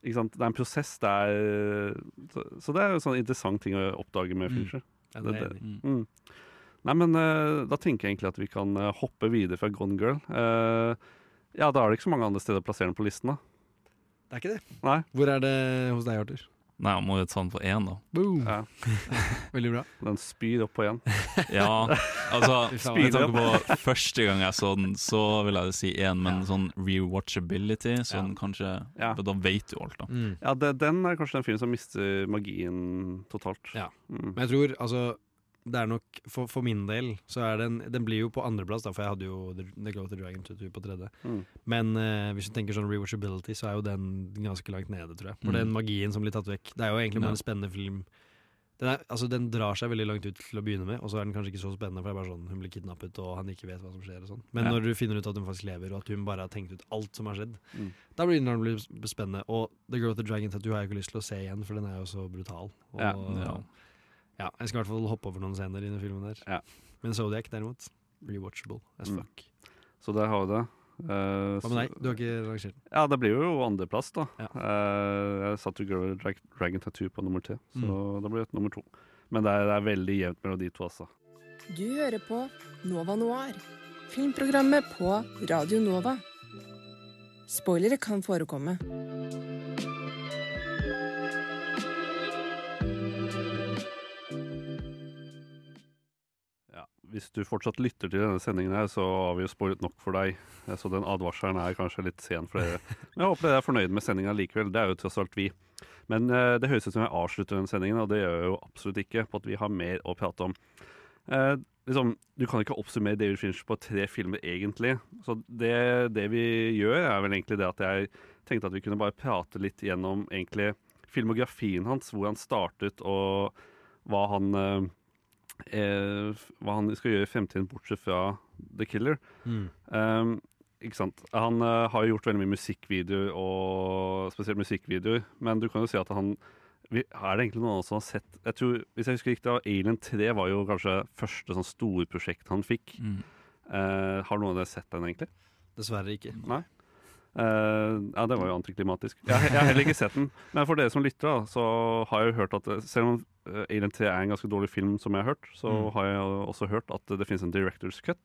Det er en prosess. Det er, så, så det er jo sånn interessant ting å oppdage med Mm. Fincher. Ja, det Det-. Mm. Nei, men uh, da tenker jeg egentlig at vi kan uh, hoppe videre fra Gone Girl. Uh, ja, da er det ikke så mange andre steder å plassere den på listen, da. Det er ikke det. Nei. Hvor er det hos deg, Arthur? Nei, han må jo ta den på én, da. Boom! Ja. *laughs* Veldig bra. Den spyr opp på igjen. *laughs* Ja, altså. *laughs* Med tanke på første gang jeg så den, så vil jeg si én, men Ja. sånn rewatchability, sånn kanskje Ja. Da vet du alt, da. Mm. Ja, det, den er kanskje den filmen som mister magien totalt. Ja. Mm. Men jeg tror altså det er nok, for, for min del så er den Den blir jo på andreplass, for jeg hadde jo The, The Glow of the Dragon Tattoo på tredje. Mm. Men uh, hvis du tenker sånn rewatchability, så er jo den ganske langt nede, tror jeg. For Mm. den magien som blir tatt vekk. Det er jo egentlig bare Ja. en spennende film. Den, er, altså, den drar seg veldig langt ut til å begynne med, og så er den kanskje ikke så spennende, for det er bare sånn hun blir kidnappet, og han ikke vet hva som skjer og sånn. Men Ja. når du finner ut at hun faktisk lever, og at hun bare har tenkt ut alt som har skjedd, Mm. da blir den blir spennende. Og The Girl with the Dragon Tattoo har jeg ikke lyst til å se igjen, for den er jo så brutal. Og, Ja. Ja. Ja, jeg skal i hvert fall hoppe over noen scener i den filmen der. Ja. Men Zodiac derimot, rewatchable as Mm. fuck. Så der har vi det. Uh, Hva med deg? Du har ikke rangert den? Ja, det blir jo andreplass, da. Ja. Uh, jeg satte Girl with Drag Dragon Tattoo på nummer tre, så Mm. da blir det nummer to. Men det er, det er veldig jevnt mellom de to, altså. Du hører på Nova Noir, filmprogrammet på Radio Nova. Spoilere kan forekomme. Hvis du fortsatt lytter til denne sendingen her, så har vi jo sporet nok for deg. Så den advarselen er kanskje litt sen for dere. Men jeg håper dere er fornøyd med sendinga likevel. Det er jo tross alt vi. Men eh, det høres ut som jeg avslutter den sendingen, og det gjør jeg jo absolutt ikke. På at vi har mer å prate om. Eh, liksom, du kan ikke oppsummere David Finch på tre filmer, egentlig. Så det, det vi gjør, er vel egentlig det at jeg tenkte at vi kunne bare prate litt gjennom egentlig filmografien hans, hvor han startet, og hva han eh, eh, hva han skal gjøre i fremtiden, bortsett fra The Killer. Mm. Um, ikke sant? Han uh, har jo gjort veldig mye musikkvideoer, og spesielt musikkvideoer, men du kan jo si at han Er det egentlig noen som har sett jeg tror, Hvis jeg husker riktig, Alien 3 var jo kanskje første sånn storprosjekt han fikk. Mm. Uh, har noen av dere sett den, egentlig? Dessverre ikke. Nei? Uh, ja, det var jo antiklimatisk. Jeg, jeg har heller ikke sett den. Men for dere som lytter, da, så har jeg jo hørt at selv om Alien 3 er en ganske dårlig film, som jeg har hørt, så Mm. har jeg også hørt at det finnes en director's cut,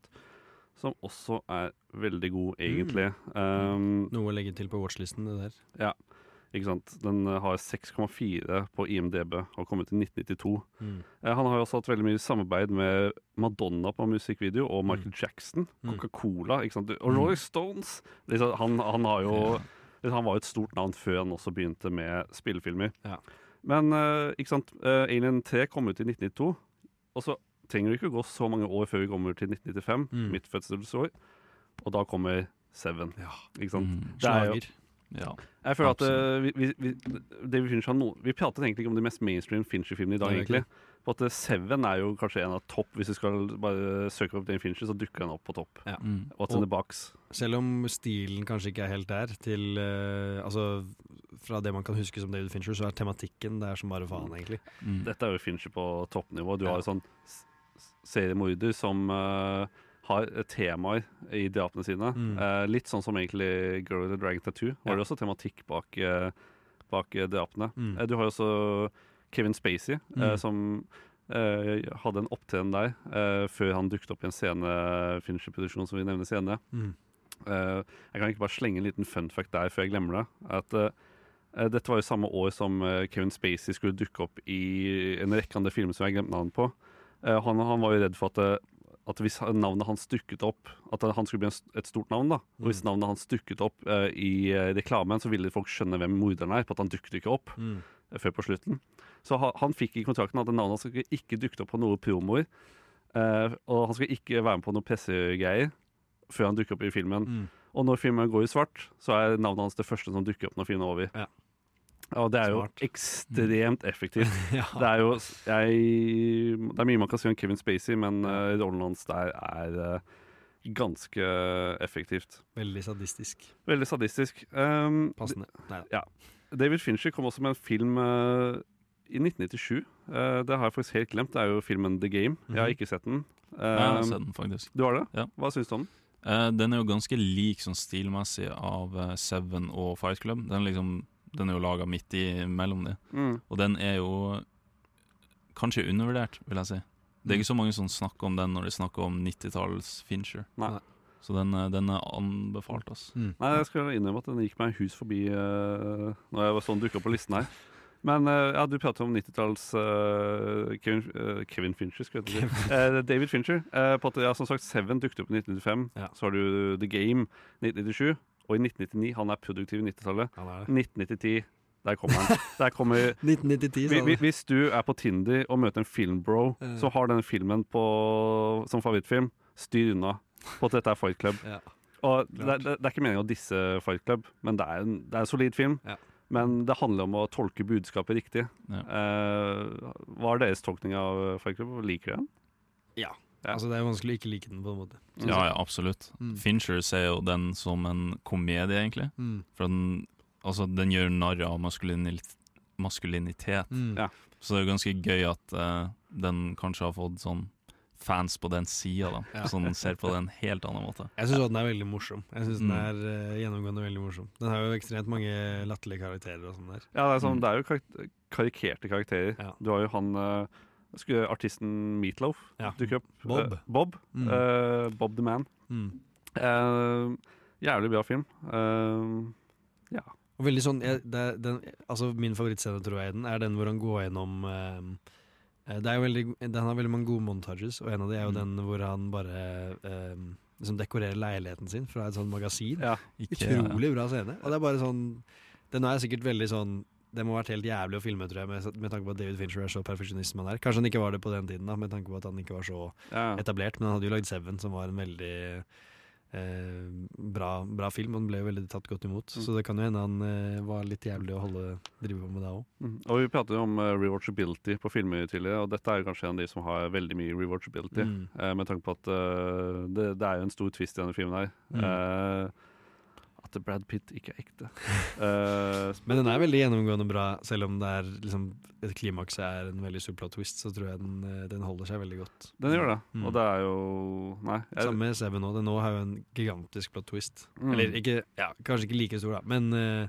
som også er veldig god, egentlig. Um, Noe å legge til på watchlisten, det der. ja, ikke sant. Den eh, har 6,4 på IMDb og kom ut i 1992. Mm. Eh, Han har jo også hatt veldig mye samarbeid med Madonna på musikkvideo, og Michael Mm. Jackson, Mm. Coca-Cola ikke sant? og Mm. Rolling Stones. Liksom, han, han, har jo, liksom, han var jo et stort navn før han også begynte med spillefilmer. Ja. Men eh, ikke sant? Eh, Alien 3 kom ut i 1992, og så trenger det ikke gå så mange år før vi kommer til 1995, Mm. mitt fødselsår, og da kommer Seven. Ja. Ikke sant? Mm. Det er jo- Slager. Ja. Jeg føler at Absolutt. eh, vi, vi, vi, David Fincher no, Vi pratet egentlig ikke om de mest mainstream Fincher-filmene i dag, egentlig. For at eh, Seven er jo kanskje en av topp. Hvis du skal bare søke opp Dane Fincher, så dukker han opp på topp. Ja. Mm. What's in the box? Selv om stilen kanskje ikke er helt der, til uh, Altså fra det man kan huske som David Fincher, så er tematikken det er som bare faen, egentlig. Mm. Dette er jo Fincher på toppnivå. Du Ja. har jo sånn seriemorder som uh, har temaer i drapene sine. Mm. Uh, litt sånn som egentlig Girl with a Dragon Tattoo. Var Ja. det også tematikk bak, uh, bak drapene. Mm. Eh, Du har jo også Kevin Spacey, Mm. som eh, hadde en opptreden der eh, før han dukket opp i en scene, Fincher-produksjon som vi nevner senere. Mm. Uh, jeg kan ikke bare slenge en liten fun fact der før jeg glemmer det. At eh, Dette var jo samme år som eh, Kevin Spacey skulle dukke opp i en rekke andre filmer som jeg glemte navnet på. Eh, han, han var jo redd for at, eh, at hvis navnet hans dukket opp At han skulle bli et stort navn. da Og hvis navnet hans dukket opp eh, i eh, reklamen, så ville folk skjønne hvem morderen er. På at han dukket ikke opp. Mm. eh, før på slutten. Så ha, han fikk i kontrakten at navnet hans skulle ikke dukke opp på noen promoer. eh, og han skal ikke være med på noen pressegreier før han dukker opp i filmen. Mm. Og når filmen går i svart, så er navnet hans det første som dukker opp når filmen er over. Ja. Og det er jo Smart. ekstremt effektivt. *laughs* Ja. Det er jo jeg, Det er mye man kan si om Kevin Spacey, men uh, rollen hans der er uh, ganske effektivt. Veldig sadistisk. Veldig sadistisk. Um, Passende. Ja. David Fincher kom også med en film uh, i 1997. Eh, det har jeg faktisk helt glemt. Det er jo filmen The Game. Jeg har Mhm. ikke sett den. Jeg har Um, sett den, faktisk. Du har det? Ja. Hva syns du om den? Den er jo ganske lik sånn stilmessig av Seven og Fight Club. Den, er liksom, den er jo laga midt i mellom de. Mm. Og den er jo kanskje undervurdert, vil jeg si. Det er ikke så mange som snakker om den når de snakker om 90-talls Fincher. Nei. Så den, eh, den er anbefalt, altså. Nei, jeg skal innrømme at den gikk meg hus forbi uh, når jeg var sånn dukka på listen her. Men uh, ja, du prater om 90-talls uh, Kevin, uh, Kevin Fincher, skulle jeg til å si. Eh, David Fincher. Eh, på at, ja, som sagt, Seven dukket opp i 1995. Ja. Så har du The Game 1997. Og i 1999 Han er produktiv i 90-tallet. Han er det. 1990 der kommer han. Der kommer *laughs* 1990, sa Hvi- du. Hvis du er på Tinder og møter en filmbro uh. som har den filmen på, som favorittfilm, styr unna. På at dette er Fight Club. *laughs* Ja. Og det, det, det er ikke meningen å disse Fight Club, men det er en, det er en solid film. Ja. Men det handler om å tolke budskapet riktig. Ja. Uh, hva er deres tolkning av Fight Club? Liker dere den? Ja. Ja. Altså, det er vanskelig å ikke like den, på en måte. Ja, ja, absolutt. Mm. Fincher ser jo den som en komedie, egentlig. Mm. For den, altså, den gjør narr av maskulinitet. maskulinitet. Mm. Ja. Så det er jo ganske gøy at uh, den kanskje har fått sånn fans på den sida, da. Ja. Som ser på det en helt annen måte. Jeg syns den er veldig morsom. Jeg synes den Mm. er uh, gjennomgående veldig morsom. Den har jo ekstremt mange latterlige karakterer og sånn der. Ja, det er, sånn, Mm. det er jo karikerte karakterer. Ja. Du har jo han eh, skulle, artisten Meatloaf Ja. dukke opp. Bob. Eh, Bob. Mm. Eh, Bob the Man. Mm. Eh, jævlig bra film. Ja. Og veldig sånn jeg, det den, Altså Min favorittscene tror jeg den er den hvor han går gjennom eh, Det er jo veldig Den har veldig mange gode montages, og en av de er jo Mm. den hvor han bare eh, liksom dekorerer leiligheten sin fra et sånt magasin. ja. Utrolig bra scene. Og det er bare sånn Den er sikkert veldig sånn det må ha vært helt jævlig å filme, tror jeg, med, med tanke på at David Fincher er så perfeksjonist som han er. Kanskje han ikke var det på den tiden, da, med tanke på at han ikke var så ja. etablert. Men han hadde jo lagd Seven, som var en veldig eh, bra, bra film. Og den ble jo veldig tatt godt imot. Mm. Så det kan jo hende han eh, var litt jævlig å holde, drive på med det òg. Mm. Og vi pratet jo om uh, rewatchability på filmer tidligere, og dette er jo kanskje en av de som har veldig mye rewatchability. Mm. Eh, med tanke på at uh, det, det er jo en stor twist i denne filmen her. Mm. Eh, at Brad Pitt ikke er ekte. uh, *laughs* Men den er veldig gjennomgående bra, selv om det er liksom et klimaks er en veldig stor plot twist. Så tror jeg den, eh, den holder seg veldig godt. den gjør det. Mm. Og det er jo Nei. jeg- Samme med Seven òg. Den nå har jo en gigantisk plot twist. Mm. Eller ikke, ja, kanskje ikke like stor, da, men uh,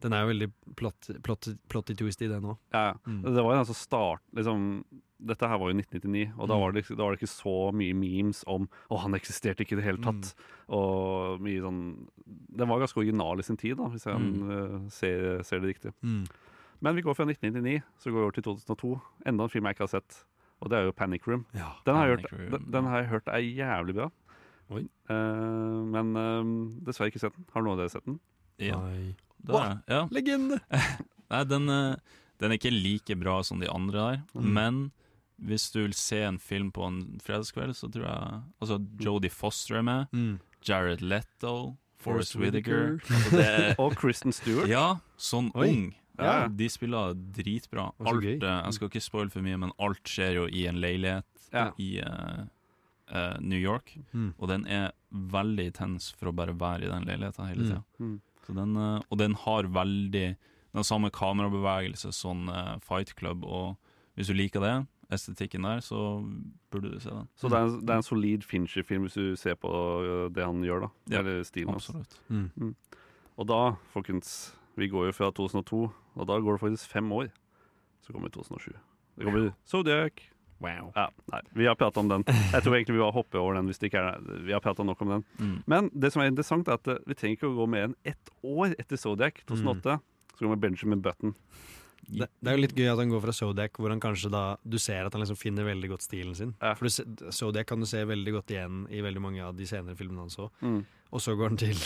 den er jo veldig plot, plot, twist i den òg. Ja, ja. Mm. Det var jo altså start liksom, Dette her var jo 1999, og da Mm. var, det, da var det ikke så mye memes om Å, han eksisterte ikke i det hele tatt. Mm. Og mye sånn Den var ganske original i sin tid, da, hvis jeg Mm. eh, ser, ser det riktig. Men vi går fra 1999 så går vi over til 2002. Enda en film jeg ikke har sett. Og det er jo Panic Room. Ja. Den har, jeg Panic hørt, Room, den, den har jeg hørt er jævlig bra. Oi. Eh, men uh, dessverre ikke sett den. Har noen av dere sett den? Ja, Nei. det er det. ja. Legende! *laughs* Nei, den, den er ikke like bra som de andre der, Mm. men hvis du vil se en film på en fredagskveld, så tror jeg Altså, Jodie Foster er med, Mm. Jared Leto, Forrest Forrest Whittaker Whitaker. altså *laughs* Og Kristen Stewart. Ja, sånn Oi. ung. Ja. De spiller dritbra. Alt, eh, jeg skal ikke spoile for mye, men alt skjer jo i en leilighet Ja. i uh, uh, New York. Mm. Og den er veldig intens for å bare være i den leiligheten hele tida. Mm. Så den, eh, og den har veldig den samme kamerabevegelse som Fight Club, og hvis du liker det, estetikken der, så burde du se den. Så det er, en, det er en solid Fincher-film hvis du ser på øh, det han gjør, da. Ja, Eller stilen hans. Absolutt. Mm. Og da, folkens, vi går jo fra 2002, og da går det faktisk fem år. Så kommer 2007. Det kommer Zodiac. Wow. Ja, nei, vi har prata om den. Jeg tror egentlig vi bare hopper over den hvis det ikke er Vi har prata nok om den. Mm. Men det som er interessant, er at vi trenger ikke å gå mer enn ett år etter Zodiac, 2008. Så kommer Benjamin Button. Det, det er jo litt gøy at han går fra Zodiac, hvor han kanskje da Du ser at han liksom finner veldig godt stilen sin. Ja. For du, Zodiac kan du se veldig godt igjen i veldig mange av de senere filmene han så. Mm. Og så går han til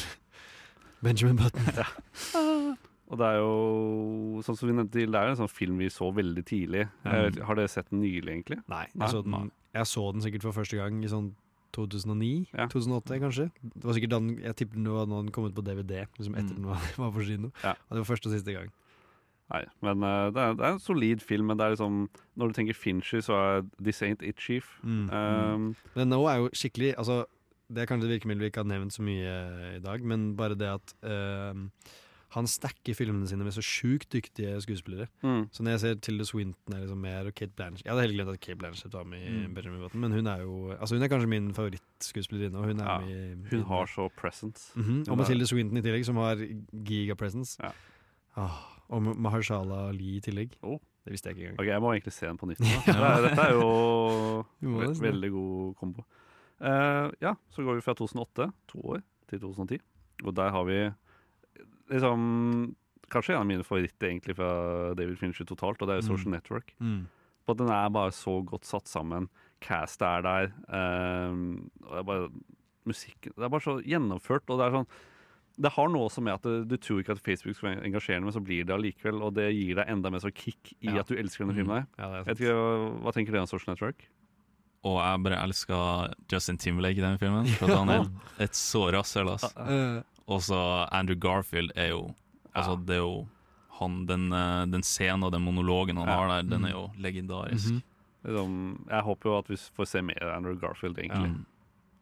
*laughs* Benjamin Button. Og det er jo, sånn som vi nevnte, det er en sånn film vi så veldig tidlig. Ja. Eh, Har dere sett den nylig, egentlig? Nei, jeg så, den, jeg så den sikkert for første gang i sånn 2009? Ja. 2008, kanskje? Det var sikkert den, Jeg tipper den var den kom ut på DVD, liksom etter Mm. den var, *laughs* var på kino. Ja. Og det var første og siste gang. Nei, men uh, det, er, det er en solid film. Men det er liksom Når du tenker Fincher, så er This Ain't It Chief. Mm. Um, Men nå er jo skikkelig Altså, det er kanskje et virkemiddel vi ikke har nevnt så mye eh, i dag, men bare det at uh, han stacker filmene sine med så sjukt dyktige skuespillere. Mm. Så når jeg ser Tilda Swinton er liksom mer og Kate Blanchett Jeg hadde heller glemt at Kate Blanchett var med i Mm. Benjamin Button, men hun er jo Altså hun er kanskje min favorittskuespillerinne. Og hun er Ja, med hun har så presence. Mm -hmm. Og med Tilda Swinton i tillegg, som har gigapresence. Ja. Ah, og Maharshala Mahershala Ali i tillegg. Oh. Det visste jeg ikke engang. Ok, Jeg må egentlig se den på nytt. *laughs* ja. Dette er jo *laughs* ve veldig god kombo. Uh, ja, så går vi fra 2008, to år, til 2010. Og der har vi liksom Kanskje en av mine favoritter egentlig fra David Fincher totalt, og det er jo Social Mm. Network. Mm. På at den er bare så godt satt sammen. Cast er der. Uh, og det er bare musikk Det er bare så gjennomført. Og det er sånn Det har noe også med at du tror ikke at Facebook skal være engasjerende, men så blir det allikevel, og det gir deg enda mer sånn kick i Ja. at du elsker denne filmen. Mm. Ja, ikke, hva, hva tenker dere om Social Network? Og jeg bare elsker Justin Timberlake i den filmen, for at han er *laughs* et så rasshøl. ass. Eh, Og så Andrew Garfield er jo Altså, det er jo han, den, eh, den scenen og den monologen han Ja. har der, den Mm. er jo legendarisk. Mm -hmm. jeg håper jo at vi får se mer av Andrew Garfield, egentlig.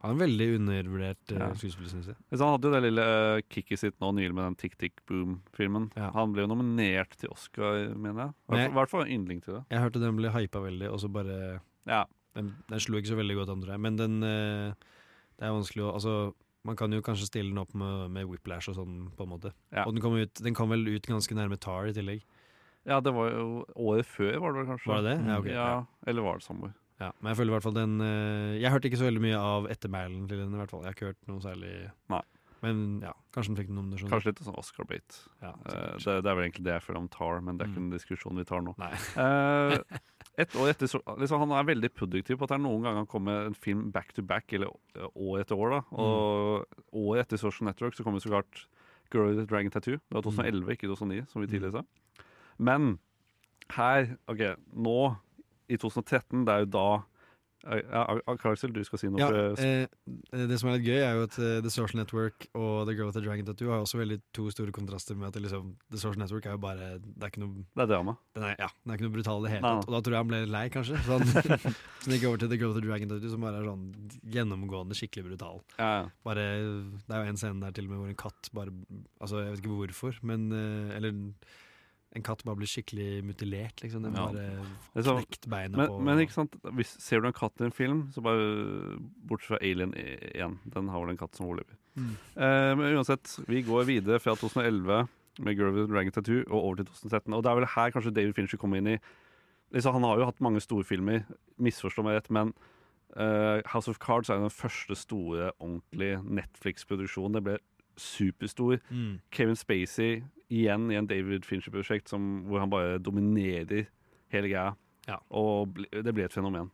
Mm. Han er en veldig undervurdert uh, Ja. skuespiller, syns jeg. Han hadde jo det lille uh, kicket sitt nå nylig med den Tick Tick Boom-filmen. Ja. Han ble jo nominert til Oscar, mener jeg. I hvert fall yndling til det. Jeg hørte den ble hypa veldig, og så bare Ja. Den, den slo ikke så veldig godt an, tror jeg. Men den uh, Det er vanskelig å Altså, man kan jo kanskje stille den opp med, med Whiplash og sånn, på en måte. Ja. Og den kom, ut, den kom vel ut ganske nærme Tar i tillegg. ja, det var jo året før, var det vel kanskje? Var det det? Ja, okay. ja, ja. Eller var det samme? Ja, men jeg føler i hvert fall den eh, Jeg hørte ikke så veldig mye av ettermælen til den, i hvert fall. Jeg har ikke hørt noe særlig Nei. Men ja, kanskje den fikk noen nominasjoner. Kanskje litt sånn Oscar-bait. Ja, uh, det, det er vel egentlig det jeg føler om Tar, men det er ikke Mm. en diskusjon vi tar nå. Eh, et år etter, liksom, Han er veldig produktiv på at det er noen ganger han kommer med en film back to back, eller år etter år. da Og året etter Social Network så kommer så klart Girl with a Dragon Tattoo. Det var 2011, ikke 2009, som vi tidligere sa. Men her OK, nå i 2013, det er jo da eh, ja, Karlsel, du skal si noe. Ja, eh, det som er litt gøy, er jo at uh, The Social Network og The Girl with the Dragon Tattoo har også veldig to store kontraster med at liksom, The Social Network er jo bare Det er ikke noe det er drama. Den er, ja, den er ikke noe brutal i det hele tatt. Og da tror jeg han ble lei, kanskje. Så han, *laughs* *laughs* så gikk over til The Girl with the Dragon Tattoo, som bare er sånn gjennomgående skikkelig brutal. Ja, ja. Bare, det er jo en scene der til og med hvor en katt bare Altså, jeg vet ikke hvorfor, men uh, Eller en katt bare blir skikkelig mutilert, liksom. Den Ja. bare knekt beinet Men, på men ikke sant, hvis ser du en katt i en film, så bare bortsett fra Alien 1, den har vel en katt som overlever. Mm. Eh, men uansett, vi går videre fra 2011 med Girl with Dragon Tattoo og over til 2013. Og det er vel her kanskje David Fincher kommer inn i liksom, Han har jo hatt mange storfilmer, misforstå meg rett, men eh, House of Cards er jo den første store, ordentlige Netflix-produksjonen. Det ble superstor. Mm. Kevin Spacey igjen i en David Fincher-prosjekt hvor han bare dominerer hele greia. Ja. Og det blir et fenomen.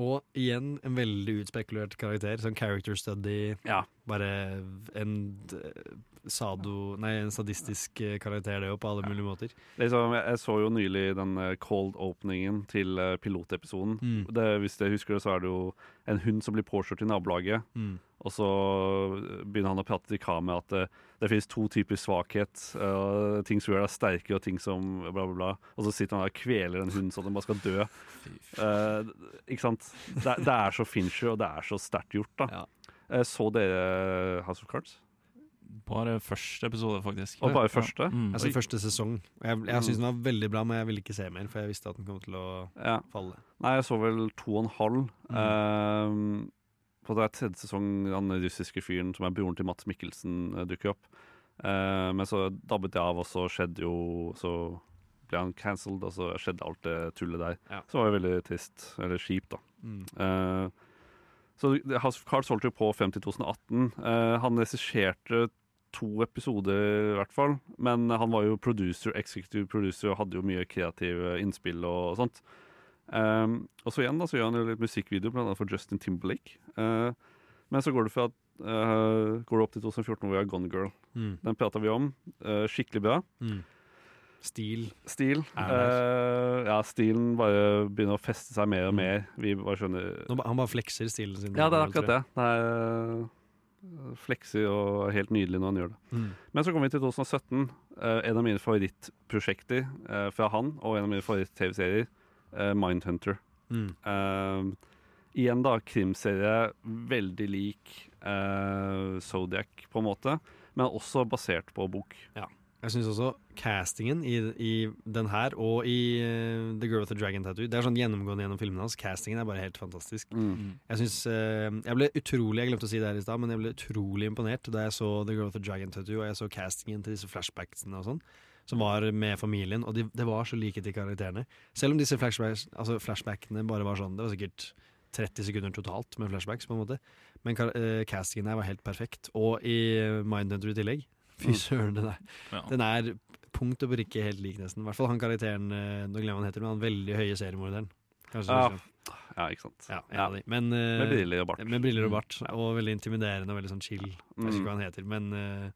Og igjen en veldig utspekulert karakter. Sånn character study. Ja. Bare en sado... Nei, en sadistisk eh, karakter, det jo, på alle mulige måter. Liksom, jeg, jeg så jo nylig den eh, cold openingen til eh, pilotepisoden. Mm. Det, hvis dere husker det, så er det jo en hund som blir påkjørt i nabolaget. Mm. Og så begynner han å prate til kameraet at det, finnes to typer svakhet. Uh, ting som gjør deg sterkere, og ting som bla, bla, bla. Og så sitter han der og kveler en hund sånn at den bare skal dø. Uh, ikke sant? Det, det er så Fincher, og det er så sterkt gjort, da. Eh, så dere House of Cards? Bare første episode, faktisk. Og bare første? Mm. Altså første sesong. Jeg jeg syns den var veldig bra, men jeg ville ikke se mer, for jeg visste at den kom til å Ja. falle. Nei, jeg så vel to og en halv. Mm. Ehm, på det er tredje sesong han russiske fyren som er broren til Mats Mikkelsen, eh, dukker opp. Eh, men så dabbet jeg av, og så skjedde jo Så ble han cancelled, og så skjedde alt det tullet der. Ja. Så var det veldig trist. Eller kjipt, da. Mm. Eh, så House of Cards holdt jo på frem til 2018. Eh, han regisserte to episoder, i hvert fall. Men han var jo producer, executive producer og hadde jo mye kreative innspill og, sånt. Um, og så igjen da, så gjør han jo litt musikkvideo, blant annet for Justin Timberlake. Eh, men så går det fra eh, går det opp til 2014 hvor vi har Gone Girl. Mm. Den prata vi om. Eh, skikkelig bra. Mm. Stil. Stil. Eh, ja, stilen bare begynner å feste seg mer og mer. Vi bare skjønner han bare flekser stilen sin. Ja, det er akkurat det. Det er flekser og er helt nydelig når han gjør det. Mm. Men så kommer vi til 2017. Uh, en av mine favorittprosjekter uh, fra han, og en av mine favoritt-TV-serier, uh, Mindhunter. Mm. Igjen da, krimserie veldig lik eh, Zodiac, på en måte, men også basert på bok. Ja. Jeg syns også castingen i, i den her og i uh, The Girl with the Dragon Tattoo Det er sånn gjennomgående gjennom filmene hans. Castingen er bare helt fantastisk. Mm. Jeg synes, uh, jeg ble utrolig Jeg glemte å si det her i sted, men jeg ble utrolig imponert da jeg så The Girl with the Dragon Tattoo og jeg så castingen til disse flashbacksene og sånn. Som var med familien, og de, det var så like til karakterene. Selv om disse flashbacks, altså flashbackene bare var sånn Det var sikkert 30 sekunder totalt med flashbacks, på en måte. Men eh, castingen her var helt perfekt. Og i Mindhunter i tillegg. Fy Mm. søren, den er, Ja. den er punkt og brikke helt lik, nesten. I hvert fall han karakteren eh, Nå glemmer han heter, men han veldig høye seriemorderen. Kanskje Ja, ja, ikke sant. Ja, ja. Men, uh, Med briller og bart. Med briller og bart. Og veldig intimiderende og veldig sånn chill. Jeg vet ikke hva han heter, men eh,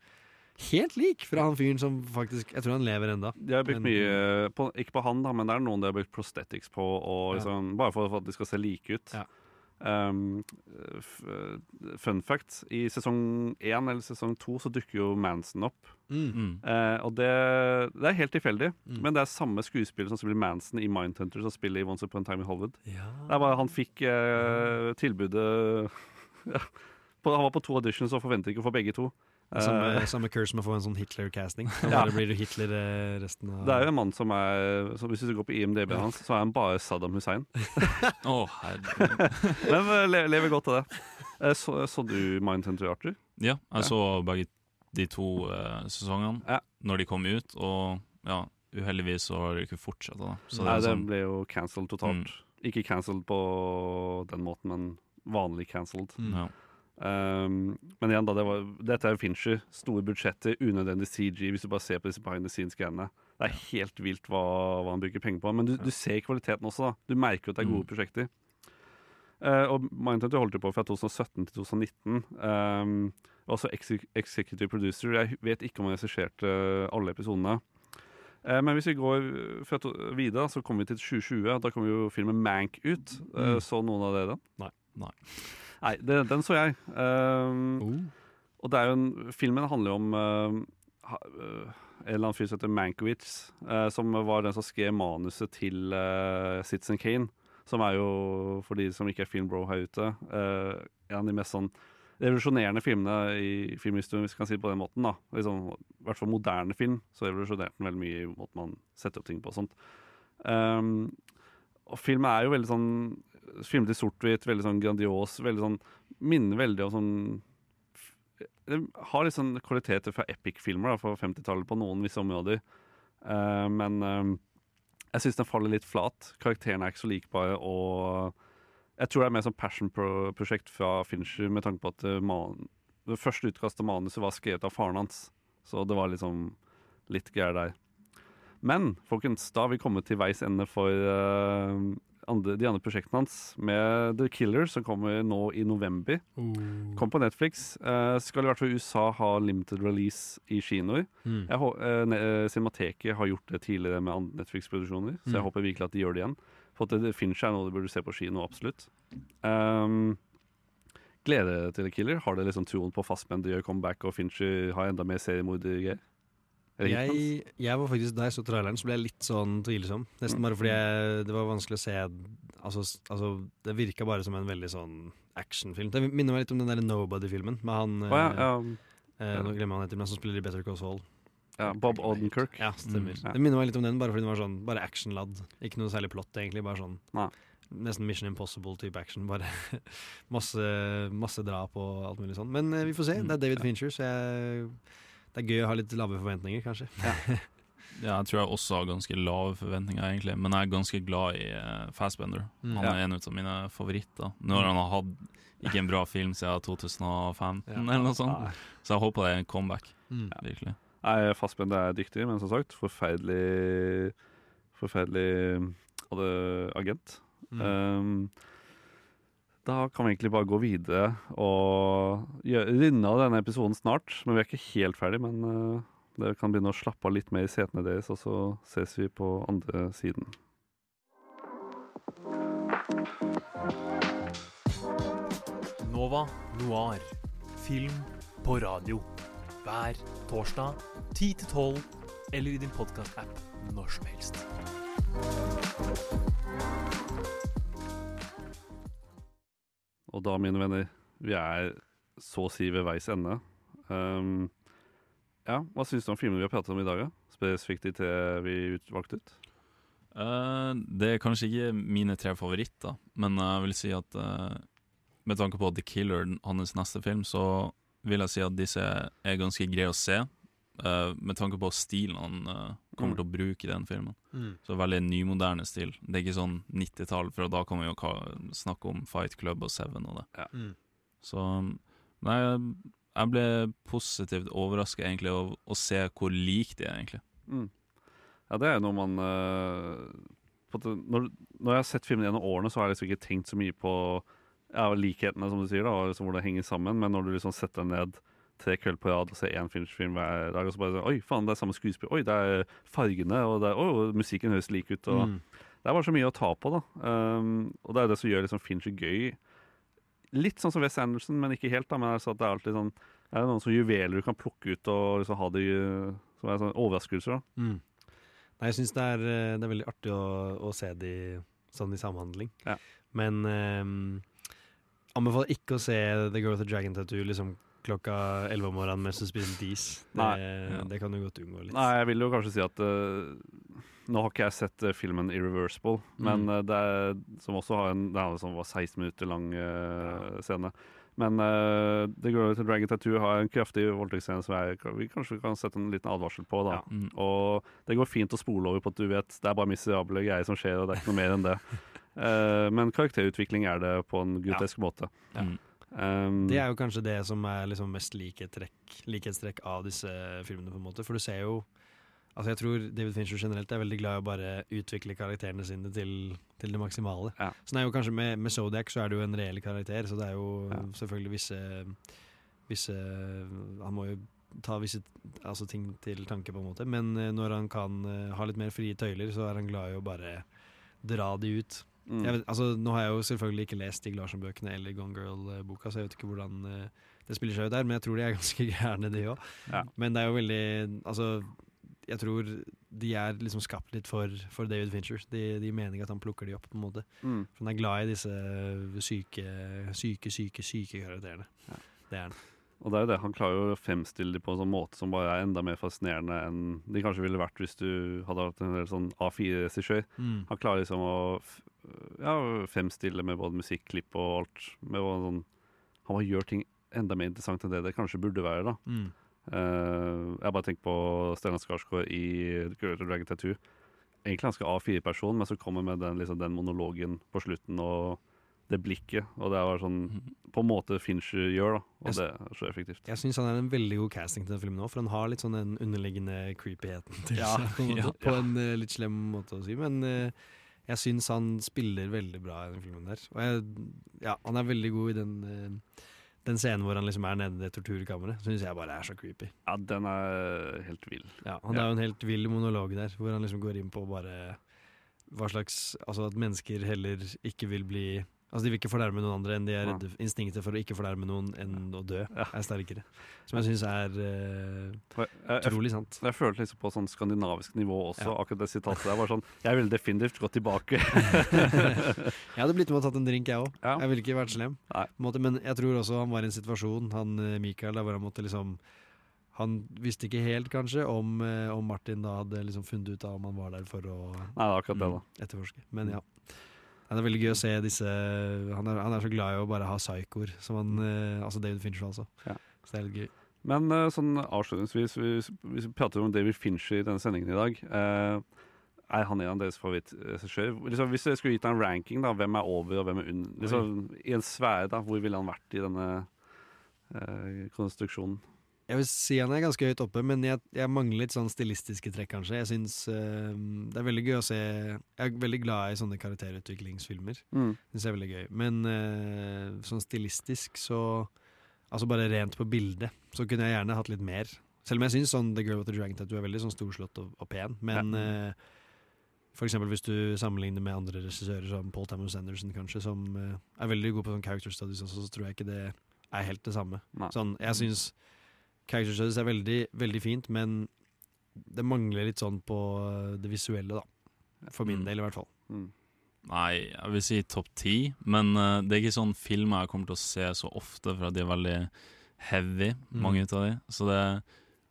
helt lik fra han fyren som faktisk Jeg tror han lever enda. De har brukt Men- mye på, Ikke på han, da, men det er noen de har brukt prosthetics på, og Ja. liksom, bare for, for at de skal se like ut. Ja. Um, f fun fact, i sesong én eller sesong to så dukker jo Manson opp. Mm. Mm. Eh, og det, det er helt tilfeldig, Mm. men det er samme skuespiller som spiller Manson i Mindhunter, som spiller i Once Upon a Time in Hollywood. Ja. Det er bare Han fikk uh, tilbudet *laughs* ja, på, Han var på to auditions og forventet ikke å få begge to. Samme, Eh, samme curse med å få en sånn Hitler-casting. *laughs* Ja. blir du Hitler eh, resten av det er jo en mann som er som Hvis du går på IMDb-en hans, så er han bare Saddam Hussein. *laughs* oh. *laughs* Men eh, le, lever godt av det. Så, så du Mindhunter, Arthur? Ja, Ja. jeg så begge de to uh, sesongene Ja. når de kom ut, og ja, uheldigvis så har de ikke fortsatt. Da. Så det Nei, det sånn, ble jo cancelled totalt. Ikke cancelled på den måten, men vanlig cancelled. Mm. ja. Um, men igjen, da, det var, dette er jo Fincher. Store budsjetter, unødvendig CG. Hvis du bare ser på disse behind the scenes-greiene. Det er helt vilt hva, hva han bruker penger på. Men du, du ser kvaliteten også. da Du merker jo at det er gode Mm. prosjekter. Uh, og Mindhunter holdt jo på fra 2017 til 2019. Um, også executive producer. Jeg vet ikke om han regisserte alle episodene. Eh, men hvis vi går videre, så kommer vi til 2020. Da kommer jo filmen Mank ut. Eh, Mm. Så noen av dere den? Nei. Nei. Nei, det, den så jeg. Um, Oh. og det er jo en, filmen handler jo om uh, en eller annen fyr som heter Mankiewicz, uh, som var den som skrev manuset til uh, Citizen Kane. Som er jo, for de som ikke er filmbro her ute, uh, en av de mest sånn revolusjonerende filmene i filmhistorien, hvis vi kan si det på den måten. da. Liksom, I hvert fall moderne film, så revolusjonerte den veldig mye i måten man setter opp ting på og sånt. Um, og filmen er jo veldig sånn Filmet i sort-hvitt, veldig sånn grandios. veldig sånn, Minner veldig om sånn Det har litt sånn kvaliteter fra epic-filmer fra 50-tallet på noen visse områder. Uh, men uh, jeg syns den faller litt flat. Karakterene er ikke så likbare. Og jeg tror det er mer sånn passion-prosjekt fra Fincher, med tanke på at eh, man, det første utkastet av manuset var skrevet av faren hans. Så det var liksom litt greier der. Men folkens, da har vi kommet til veis ende for eh, andre, de andre prosjektene hans. Med The Killer, som kommer nå i november. Kom på Netflix. Eh, skal i hvert fall USA ha limited release i kinoer. Mm. Eh, eh, Cinemateket har gjort det tidligere med Netflix-produksjoner, så jeg Mm. håper virkelig at de gjør det igjen. For at det, Fincher er noe du burde se på kino, absolutt. Um, gleder dere til The Killer? Har dere liksom troen på Fassbender gjør comeback, og Fincher har enda mer seriemordergreier? Er det hit hans? Jeg, jeg var faktisk, Da jeg så traileren, så ble jeg litt sånn tvilsom. Nesten bare fordi jeg, det var vanskelig å se Altså, altså Det virka bare som en veldig sånn actionfilm. Det minner meg litt om den der Nobody-filmen med han oh, ja, eh, ja, eh, Nå glemmer han heter, men han som spiller i Better Call Saul. ja, Bob Odenkirk. Ja, stemmer. Mm. Det minner meg litt om den, bare fordi den var sånn Bare action-ladd. Ikke noe særlig plott, egentlig. Bare sånn Nei. Nesten Mission Impossible-type action. Bare *laughs* masse, masse drap og alt mulig sånn. Men eh, vi får se. Det er David Fincher, så jeg, det er gøy å ha litt lave forventninger, kanskje. *laughs* Ja, jeg tror jeg også har ganske lave forventninger, egentlig. Men jeg er ganske glad i uh, Fassbender. Mm. Han er en av mine favoritter. Når han har hatt ikke en bra film siden 2015, Ja. eller noe sånt. Så jeg håper det er en comeback. Mm. Virkelig. Nei, Fassbender er dyktig, men som sagt, forferdelig Forferdelig agent. Mm. Um, da kan vi egentlig bare gå videre og runde av denne episoden snart. Men vi er ikke helt ferdig, men uh, dere kan begynne å slappe av litt mer i setene deres, og så ses vi på andre siden. Nova Noir. Film på radio. Hver torsdag 10 til 12, eller i din podkast-app når som helst. Og da, mine venner, vi er så å si ved veis ende. Um, ja, hva syns du om filmene vi har pratet om i dag? da? Spesifikt de tre vi valgte ut? Uh, det er kanskje ikke mine tre favoritter, men jeg vil si at uh, med tanke på The Killer, hans neste film, så vil jeg si at disse er ganske greie å se. Eh, med tanke på stilen han uh, kommer Mm. til å bruke i den filmen. Mm. Så veldig nymoderne stil. Det er ikke sånn 90-tall, for da kan vi jo ka- snakke om Fight Club og Seven og det. Mm. Så nei, jeg ble positivt overraska egentlig å, å se hvor lik de er, egentlig. Mm. Ja, det er jo noe man uh, på at når, når jeg har sett filmen gjennom årene, så har jeg liksom ikke tenkt så mye på ja, likhetene, som du sier, da, og liksom hvor det henger sammen. Men når du liksom setter deg ned tre kvelder på rad og ser én film hver dag, og så bare sånn Oi, faen, det er samme skuespill. Oi, det er fargene, og det er, oh, musikken høres lik ut. Og Mm. Det er bare så mye å ta på, da. Um, og det er det som gjør liksom Fincher gøy. Litt sånn som Wes Anderson, men ikke helt. da Men altså det er alltid sånn Det er noen sånne juveler du kan plukke ut og liksom ha de uh, som er sånn overraskelser. da Mm. Nei, jeg syns det, eh, det er veldig artig å, å se de sånn i samhandling. Ja. Men um, anbefaler ikke å se The Girl with the Dragon Tattoo liksom klokka 11 om morgenen mens du spiller dis. Det, Nei. det kan du godt unngå litt. Nei, jeg vil jo kanskje si at uh, Nå har ikke jeg sett uh, filmen Irreversible, men Mm. uh, det er, som også har en Det er var 16 minutter lang uh, scene. Men uh, The Girl with the Dragon Tattoo har en kraftig voldtektsscene som jeg, vi kanskje kan sette en liten advarsel på. da Mm. Og det går fint å spole over på at du vet det er bare miserable greier som skjer, og det er ikke noe mer enn det. Uh, *laughs* men karakterutvikling er det på en grotesk måte. Ja. Mm. Um, Det er jo kanskje det som er liksom mest likhetstrekk, likhetstrekk av disse filmene, på en måte. For du ser jo Altså Jeg tror David Fincher generelt er veldig glad i å bare utvikle karakterene sine til, til det maksimale. Ja. Så det jo kanskje med, med Zodiac så er det jo en reell karakter, så det er jo Ja. selvfølgelig visse Visse Han må jo ta visse altså ting til tanke, på en måte. Men eh, når han kan eh, ha litt mer frie tøyler, så er han glad i å bare dra de ut. Mm. Vet, altså, nå har jeg jo selvfølgelig ikke lest Stig Larsson-bøkene eller Gone Girl-boka, så jeg vet ikke hvordan eh, det spiller seg ut der, men jeg tror de er ganske *laughs* gærne, de òg. Ja. Men det er jo veldig Altså, jeg tror de er liksom skapt litt for, for David Fincher. De, de mener at han plukker de opp, på en måte. Mm. For han er glad i disse syke, syke, syke, syke karakterene. Ja. Det er han. Og det er jo det, han klarer jo å fremstille dem på en sånn måte som bare er enda mer fascinerende enn de kanskje ville vært hvis du hadde hatt en del sånn A4-regissør. Mm. Han klarer liksom å ja, fremstille med både musikklipp og alt. Med sånn, han bare gjør ting enda mer interessant enn det det kanskje burde være. da. Mm. Uh, jeg bare tenker på Stellan Skarsgård i Girl Dragon Tattoo. Egentlig ganske A4-person, men så kommer med den, liksom, den monologen på slutten og det blikket. Og det er sånn på en måte Fincher gjør, da. Og Jeg det er så effektivt. Jeg syns han er en veldig god casting til den filmen òg, for han har litt sånn den underliggende creepyheten til Ja, seg. På en, måte, ja. på en eh, litt slem måte å si, men eh, jeg syns han spiller veldig bra i den filmen der. Og jeg, ja, han er veldig god i den, eh, den scenen hvor han liksom er nede i det torturkammeret. Syns jeg bare er så creepy. Ja, den er helt vill. Ja, han Ja. er jo en helt vill monolog der, hvor han liksom går inn på bare hva slags Altså at mennesker heller ikke vil bli Altså De vil ikke fornærme noen andre enn de er redde Instinktet for å ikke fornærme noen enn å dø Ja. er sterkere. Som jeg syns er uh, Jeg, jeg, jeg, utrolig sant. jeg følte liksom på sånn skandinavisk nivå også, Ja. akkurat det sitatet der. var sånn, Jeg ville definitivt gått tilbake. *laughs* Jeg hadde blitt med og tatt en drink, jeg òg. Ja. Jeg ville ikke vært slem. Måte, men jeg tror også han var i en situasjon, han eh, Mikael, der hvor han måtte liksom Han visste ikke helt, kanskje, om, eh, om Martin da hadde liksom funnet ut av om han var der for å Nei, det er akkurat det, da. mm, etterforske. Men ja. Det er veldig gøy å se disse Han er, han er så glad i å bare ha psykoer, som han eh, Altså David Fincher, altså. Ja. Så det er litt gøy. Men eh, sånn avslutningsvis, hvis vi prater om David Fincher i denne sendingen i dag eh, Er han en av deres favorittregissører? Liksom, hvis dere skulle gitt han en ranking, da, hvem er over og hvem er under? Liksom, I en sfære, da, hvor ville han vært i denne eh, konstruksjonen? Jeg vil si han er ganske høyt oppe, men jeg, jeg mangler litt sånn stilistiske trekk, kanskje. Jeg syns uh, det er veldig gøy å se Jeg er veldig glad i sånne karakterutviklingsfilmer. Mm. Synes jeg er veldig gøy. Men uh, sånn stilistisk så Altså bare rent på bildet, så kunne jeg gjerne hatt litt mer. Selv om jeg syns sånn The Girl with the Dragon Tattoo er veldig sånn storslått og, og pen. Men eh, for eksempel hvis du sammenligner med andre regissører som Paul Thomas Anderson, kanskje, som uh, er veldig god på sånn character studies også, så tror jeg ikke det er helt det samme. Nei. Sånn, jeg syns character studies er veldig, veldig fint, men det mangler litt sånn på eh, det visuelle, da. For min Mm. del, i hvert fall. Mm. Nei, jeg vil si topp ti, men uh, det er ikke sånn filmer jeg kommer til å se så ofte, for at de er veldig heavy, Mm. mange av de. Så det,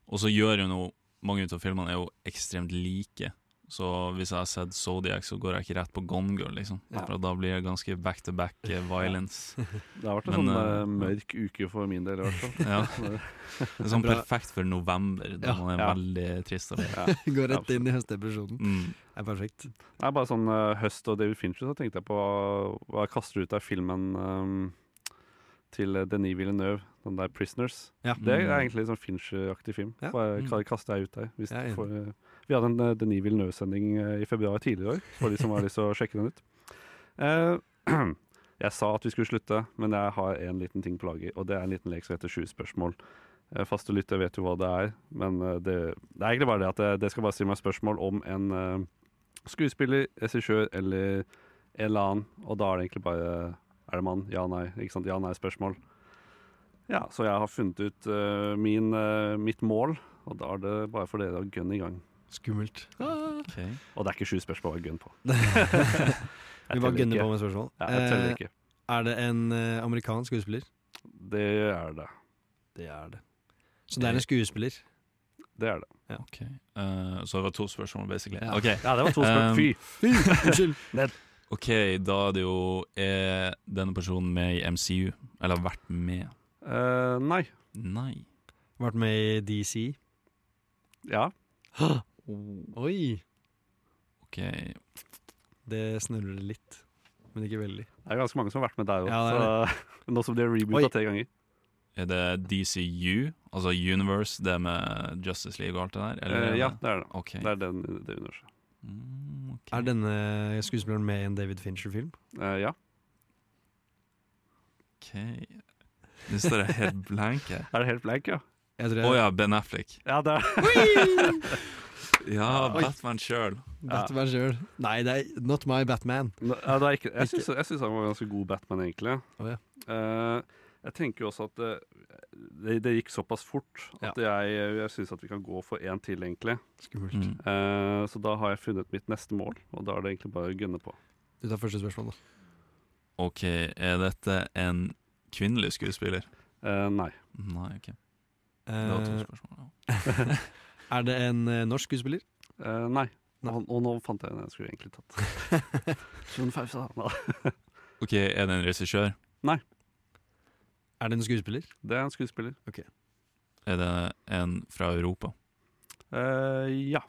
og så gjør jo noe Mange av filmene er jo ekstremt like. Så hvis jeg har sett Zodiac, så går jeg ikke rett på Gone Girl, liksom. Ja. For da blir det ganske back to back eh, violence. *laughs* Det har vært en Men, sånn eh, mørk uke for min del, i hvert fall. *laughs* Ja. Det er sånn perfekt for november, da Ja. man er Ja. veldig trist. Ja. *laughs* Går rett inn i høstdepresjonen. Mm. Det er perfekt. Det er bare sånn uh, høst og David Fincher, så tenkte jeg på hva jeg kaster ut av filmen um, til Denis Villeneuve, den der 'Prisoners'. Ja. Det er Mm. egentlig en sånn Fincher-aktig film. Ja. Bare Mm. kaster jeg ut der. Hvis du får, vi hadde en uh, Denis Villeneuve-sending eh, i februar tidligere i år, for de som har lyst til å *laughs* sjekke den ut. Uh, *clears throat* jeg sa at vi skulle slutte, men jeg har en liten ting på lager, og det er en liten lek som heter Sju spørsmål. Faste lytter vet jo hva det er, men det, det er egentlig bare det at det, skal bare si meg spørsmål om en uh, skuespiller, regissør eller en eller annen, og da er det egentlig bare Er det mann? Ja, nei. Ikke sant? Ja, nei-spørsmål. Ja, så jeg har funnet ut uh, min, uh, mitt mål, og da er det bare for dere å gunne i gang. Skummelt. Okay. Og det er ikke sju spørsmål å gunne på. *laughs* Vi bare gønner gunner på med spørsmål. Ja, jeg teller Eh. Er det en eh, amerikansk skuespiller? Det er det. Det er det. Så det er en skuespiller? Det er det. Ja. Okay. Uh, så det var to spørsmål, basically. Ja. okay. Ja, det var to spørsmål. Fy! Fy! Unnskyld. *laughs* Ok, da er det jo Er denne personen med i MCU? Eller har vært med? Uh, nei. Nei. Vært med i DC? Ja. Oi! Ok. Det snurrer litt, men ikke veldig. Det er ganske mange som har vært med der òg. Ja, *laughs* nå som de har reboota tre ganger. Er det DCU, altså Universe, det med Justice League og alt det der? Eller Eh, ja, det- det er det. Okay. Det er den, det universet. Mm, okay. Er denne skuespilleren med i en David Fincher-film? Eh, ja. Ok. Nå står jeg helt blank her. *laughs* Er det helt blank, ja? Å oh, ja, Ben Affleck. Ja, det er *laughs* Ja, Batman sjøl. Batman sjøl. Nei, det er not my Batman. ja, det er ikke, Jeg syns han var ganske god Batman, egentlig. Oh, ja. uh, jeg tenker jo også at det, det, det gikk såpass fort at jeg, jeg syns at vi kan gå for én til, egentlig. Skummelt. Mm. Uh, så da har jeg funnet mitt neste mål, og da er det egentlig bare å gunne på. Du tar første spørsmål, da. Ok, er dette en kvinnelig skuespiller? Uh, nei. Nei, ok. Det var to Eh, spørsmål. Ja. *laughs* er det en eh, norsk skuespiller? Eh, nei. Og, og nå fant jeg en jeg skulle egentlig tatt. Sean Fausa. Nei. Ok, er det en regissør? Er det en skuespiller? Det er en skuespiller. Er det en fra Europa? Eh, ja.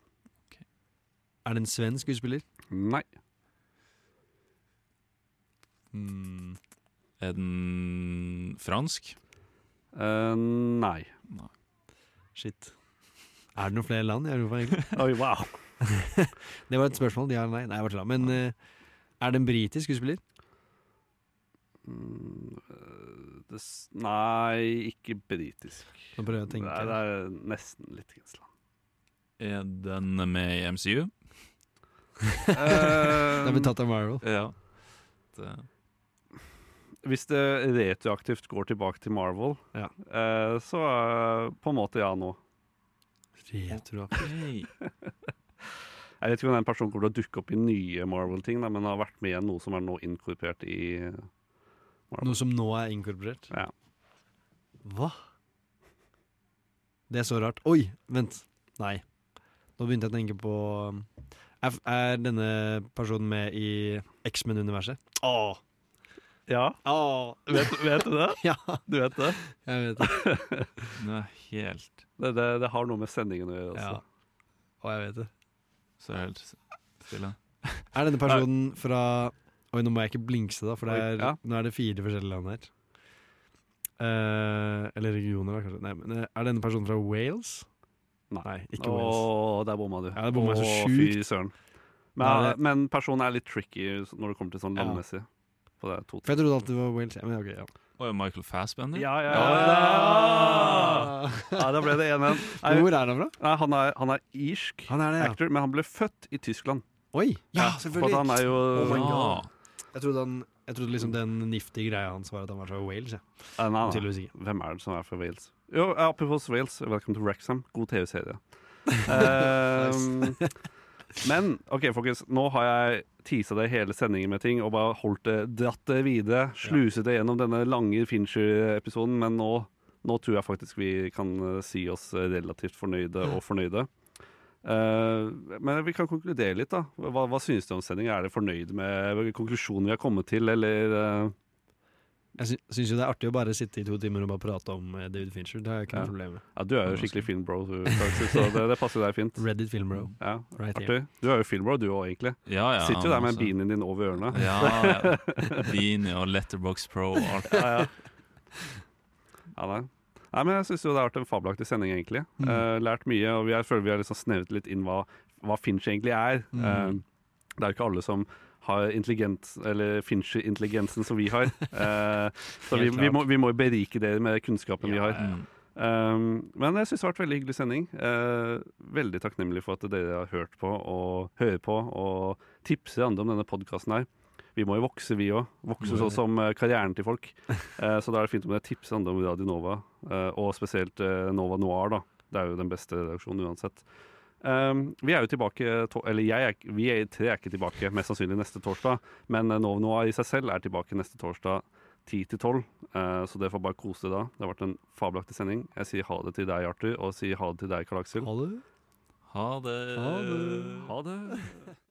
Er det en svensk skuespiller? Nei. Hmm. Er den fransk? Eh, nei. Shit. Er det noen flere land i Europa, egentlig? Oi, wow. *laughs* det var et spørsmål. Ja eller nei? Nei, jeg bare tulla. Men uh, er det en britisk skuespiller? Mm, eh, det, nei, ikke britisk. Nå prøver jeg å tenke. Det er, det er nesten litt grenseland. Er den med i MCU? *laughs* den har blitt tatt av Marvel. Ja. Det, Hvis det retroaktivt går tilbake til Marvel, Ja. eh, så eh, på en måte ja nå. Retroaktiv. *laughs* Jeg vet ikke om den personen kommer til å dukke opp i nye Marvel-ting, men har vært med i noe som er nå inkorporert i Marvel. Noe som nå er inkorporert? Ja. Hva? Det er så rart. Oi, vent. Nei. Nå begynte jeg å tenke på um, Er, er denne personen med i X-Men-universet? Åh! Ja, Åh! vet, vet du det? *laughs* Ja, Du vet det? jeg vet det. *laughs* det er helt Det, det, det har noe med sendingen å gjøre. Også. Ja. Og jeg vet det. Så er det helt stille. Er denne personen fra Oi, nå må jeg ikke blinkse, da, for det Oi, er, ja. nå er det fire forskjellige land her. Uh, eller regioner, da, kanskje. Nei, men eh, Er denne personen fra Wales? Nei. ikke Åh, Wales. der bomma du. Ja, det bomma jeg så sjukt. Fy søren. Men, er men personen er litt tricky når det kommer til sånn Ja. landmessig. På det to For jeg trodde alltid det var Wales. Ja, men ok, ja. Og Michael Fassbender? Ja, ja, ja. ja, da ble det 1-1. Hvor er han fra? Nei, han, er, han er irsk Han er det, ja. actor, men han ble født i Tyskland. Oi! Ja, selvfølgelig. For han er jo Oh my God. Jeg trodde, han, jeg trodde liksom den nifty greia hans var at han var fra Wales. Ja. Nei, nei, nei. Hvem er det som er fra Wales? Jo, ja, apropos Wales, Welcome to Wrexham. God TV-serie. *laughs* Ehm, men OK, folkens. Nå har jeg tisa det hele sendingen med ting og bare holdt det, dratt det videre. Sluset det gjennom denne lange Fincher-episoden, men nå, nå tror jeg faktisk vi kan eh, si oss relativt fornøyde og fornøyde. Uh, men vi kan konkludere litt, da. Hva, hva synes du om sendingen? Er dere fornøyd med konklusjonen vi har kommet til, eller eh, Jeg sy syns jo det er artig å bare sitte i to timer og bare prate om eh, David Fincher. Det har jeg ikke Ja. noe problem med. Ja, du er jo skikkelig filmbro, du, faktisk, så det, det passer deg fint. Reddit filmbro. Ja, Right artig. Du er jo filmbro, du òg, egentlig. Ja, ja, Sitter jo der med beanien din over ørene. Ja, ja. *laughs* Beanie og Letterbox Pro og alt. ja, ja. ja nei. nei, men jeg syns jo det har vært en fabelaktig sending, egentlig. Mm. Uh, lært mye, og jeg føler vi har liksom snevret litt inn hva, hva Finch egentlig er. Mm. Uh, det er jo ikke alle som har intelligent, eller Fincher-intelligensen som vi har. Uh, *laughs* så vi, vi, må, vi må berike dere med kunnskapen vi har. Mm. Um, men jeg syns det har vært veldig hyggelig sending. Uh, veldig takknemlig for at dere har hørt på og hører på og tipser andre om denne podkasten her. Vi må jo vokse, vi òg. Vokse sånn som eh, karrieren til folk. Uh, *laughs* så da er det fint om dere tipser andre om Radio Nova, uh, og spesielt Nova Noir, da. Det er jo den beste redaksjonen uansett. Um, vi er jo tilbake Eller jeg er, vi er, tre er ikke tilbake mest sannsynlig neste torsdag, men Nov Noir i seg selv er tilbake neste torsdag 10 til 12. Eh, så dere får bare kose dere da. Det har vært en fabelaktig sending. Jeg sier ha det til deg, Arthur, og sier ha det til deg, Karl Aksel. Ha det. Ha det. Ha det. Ha *laughs* det.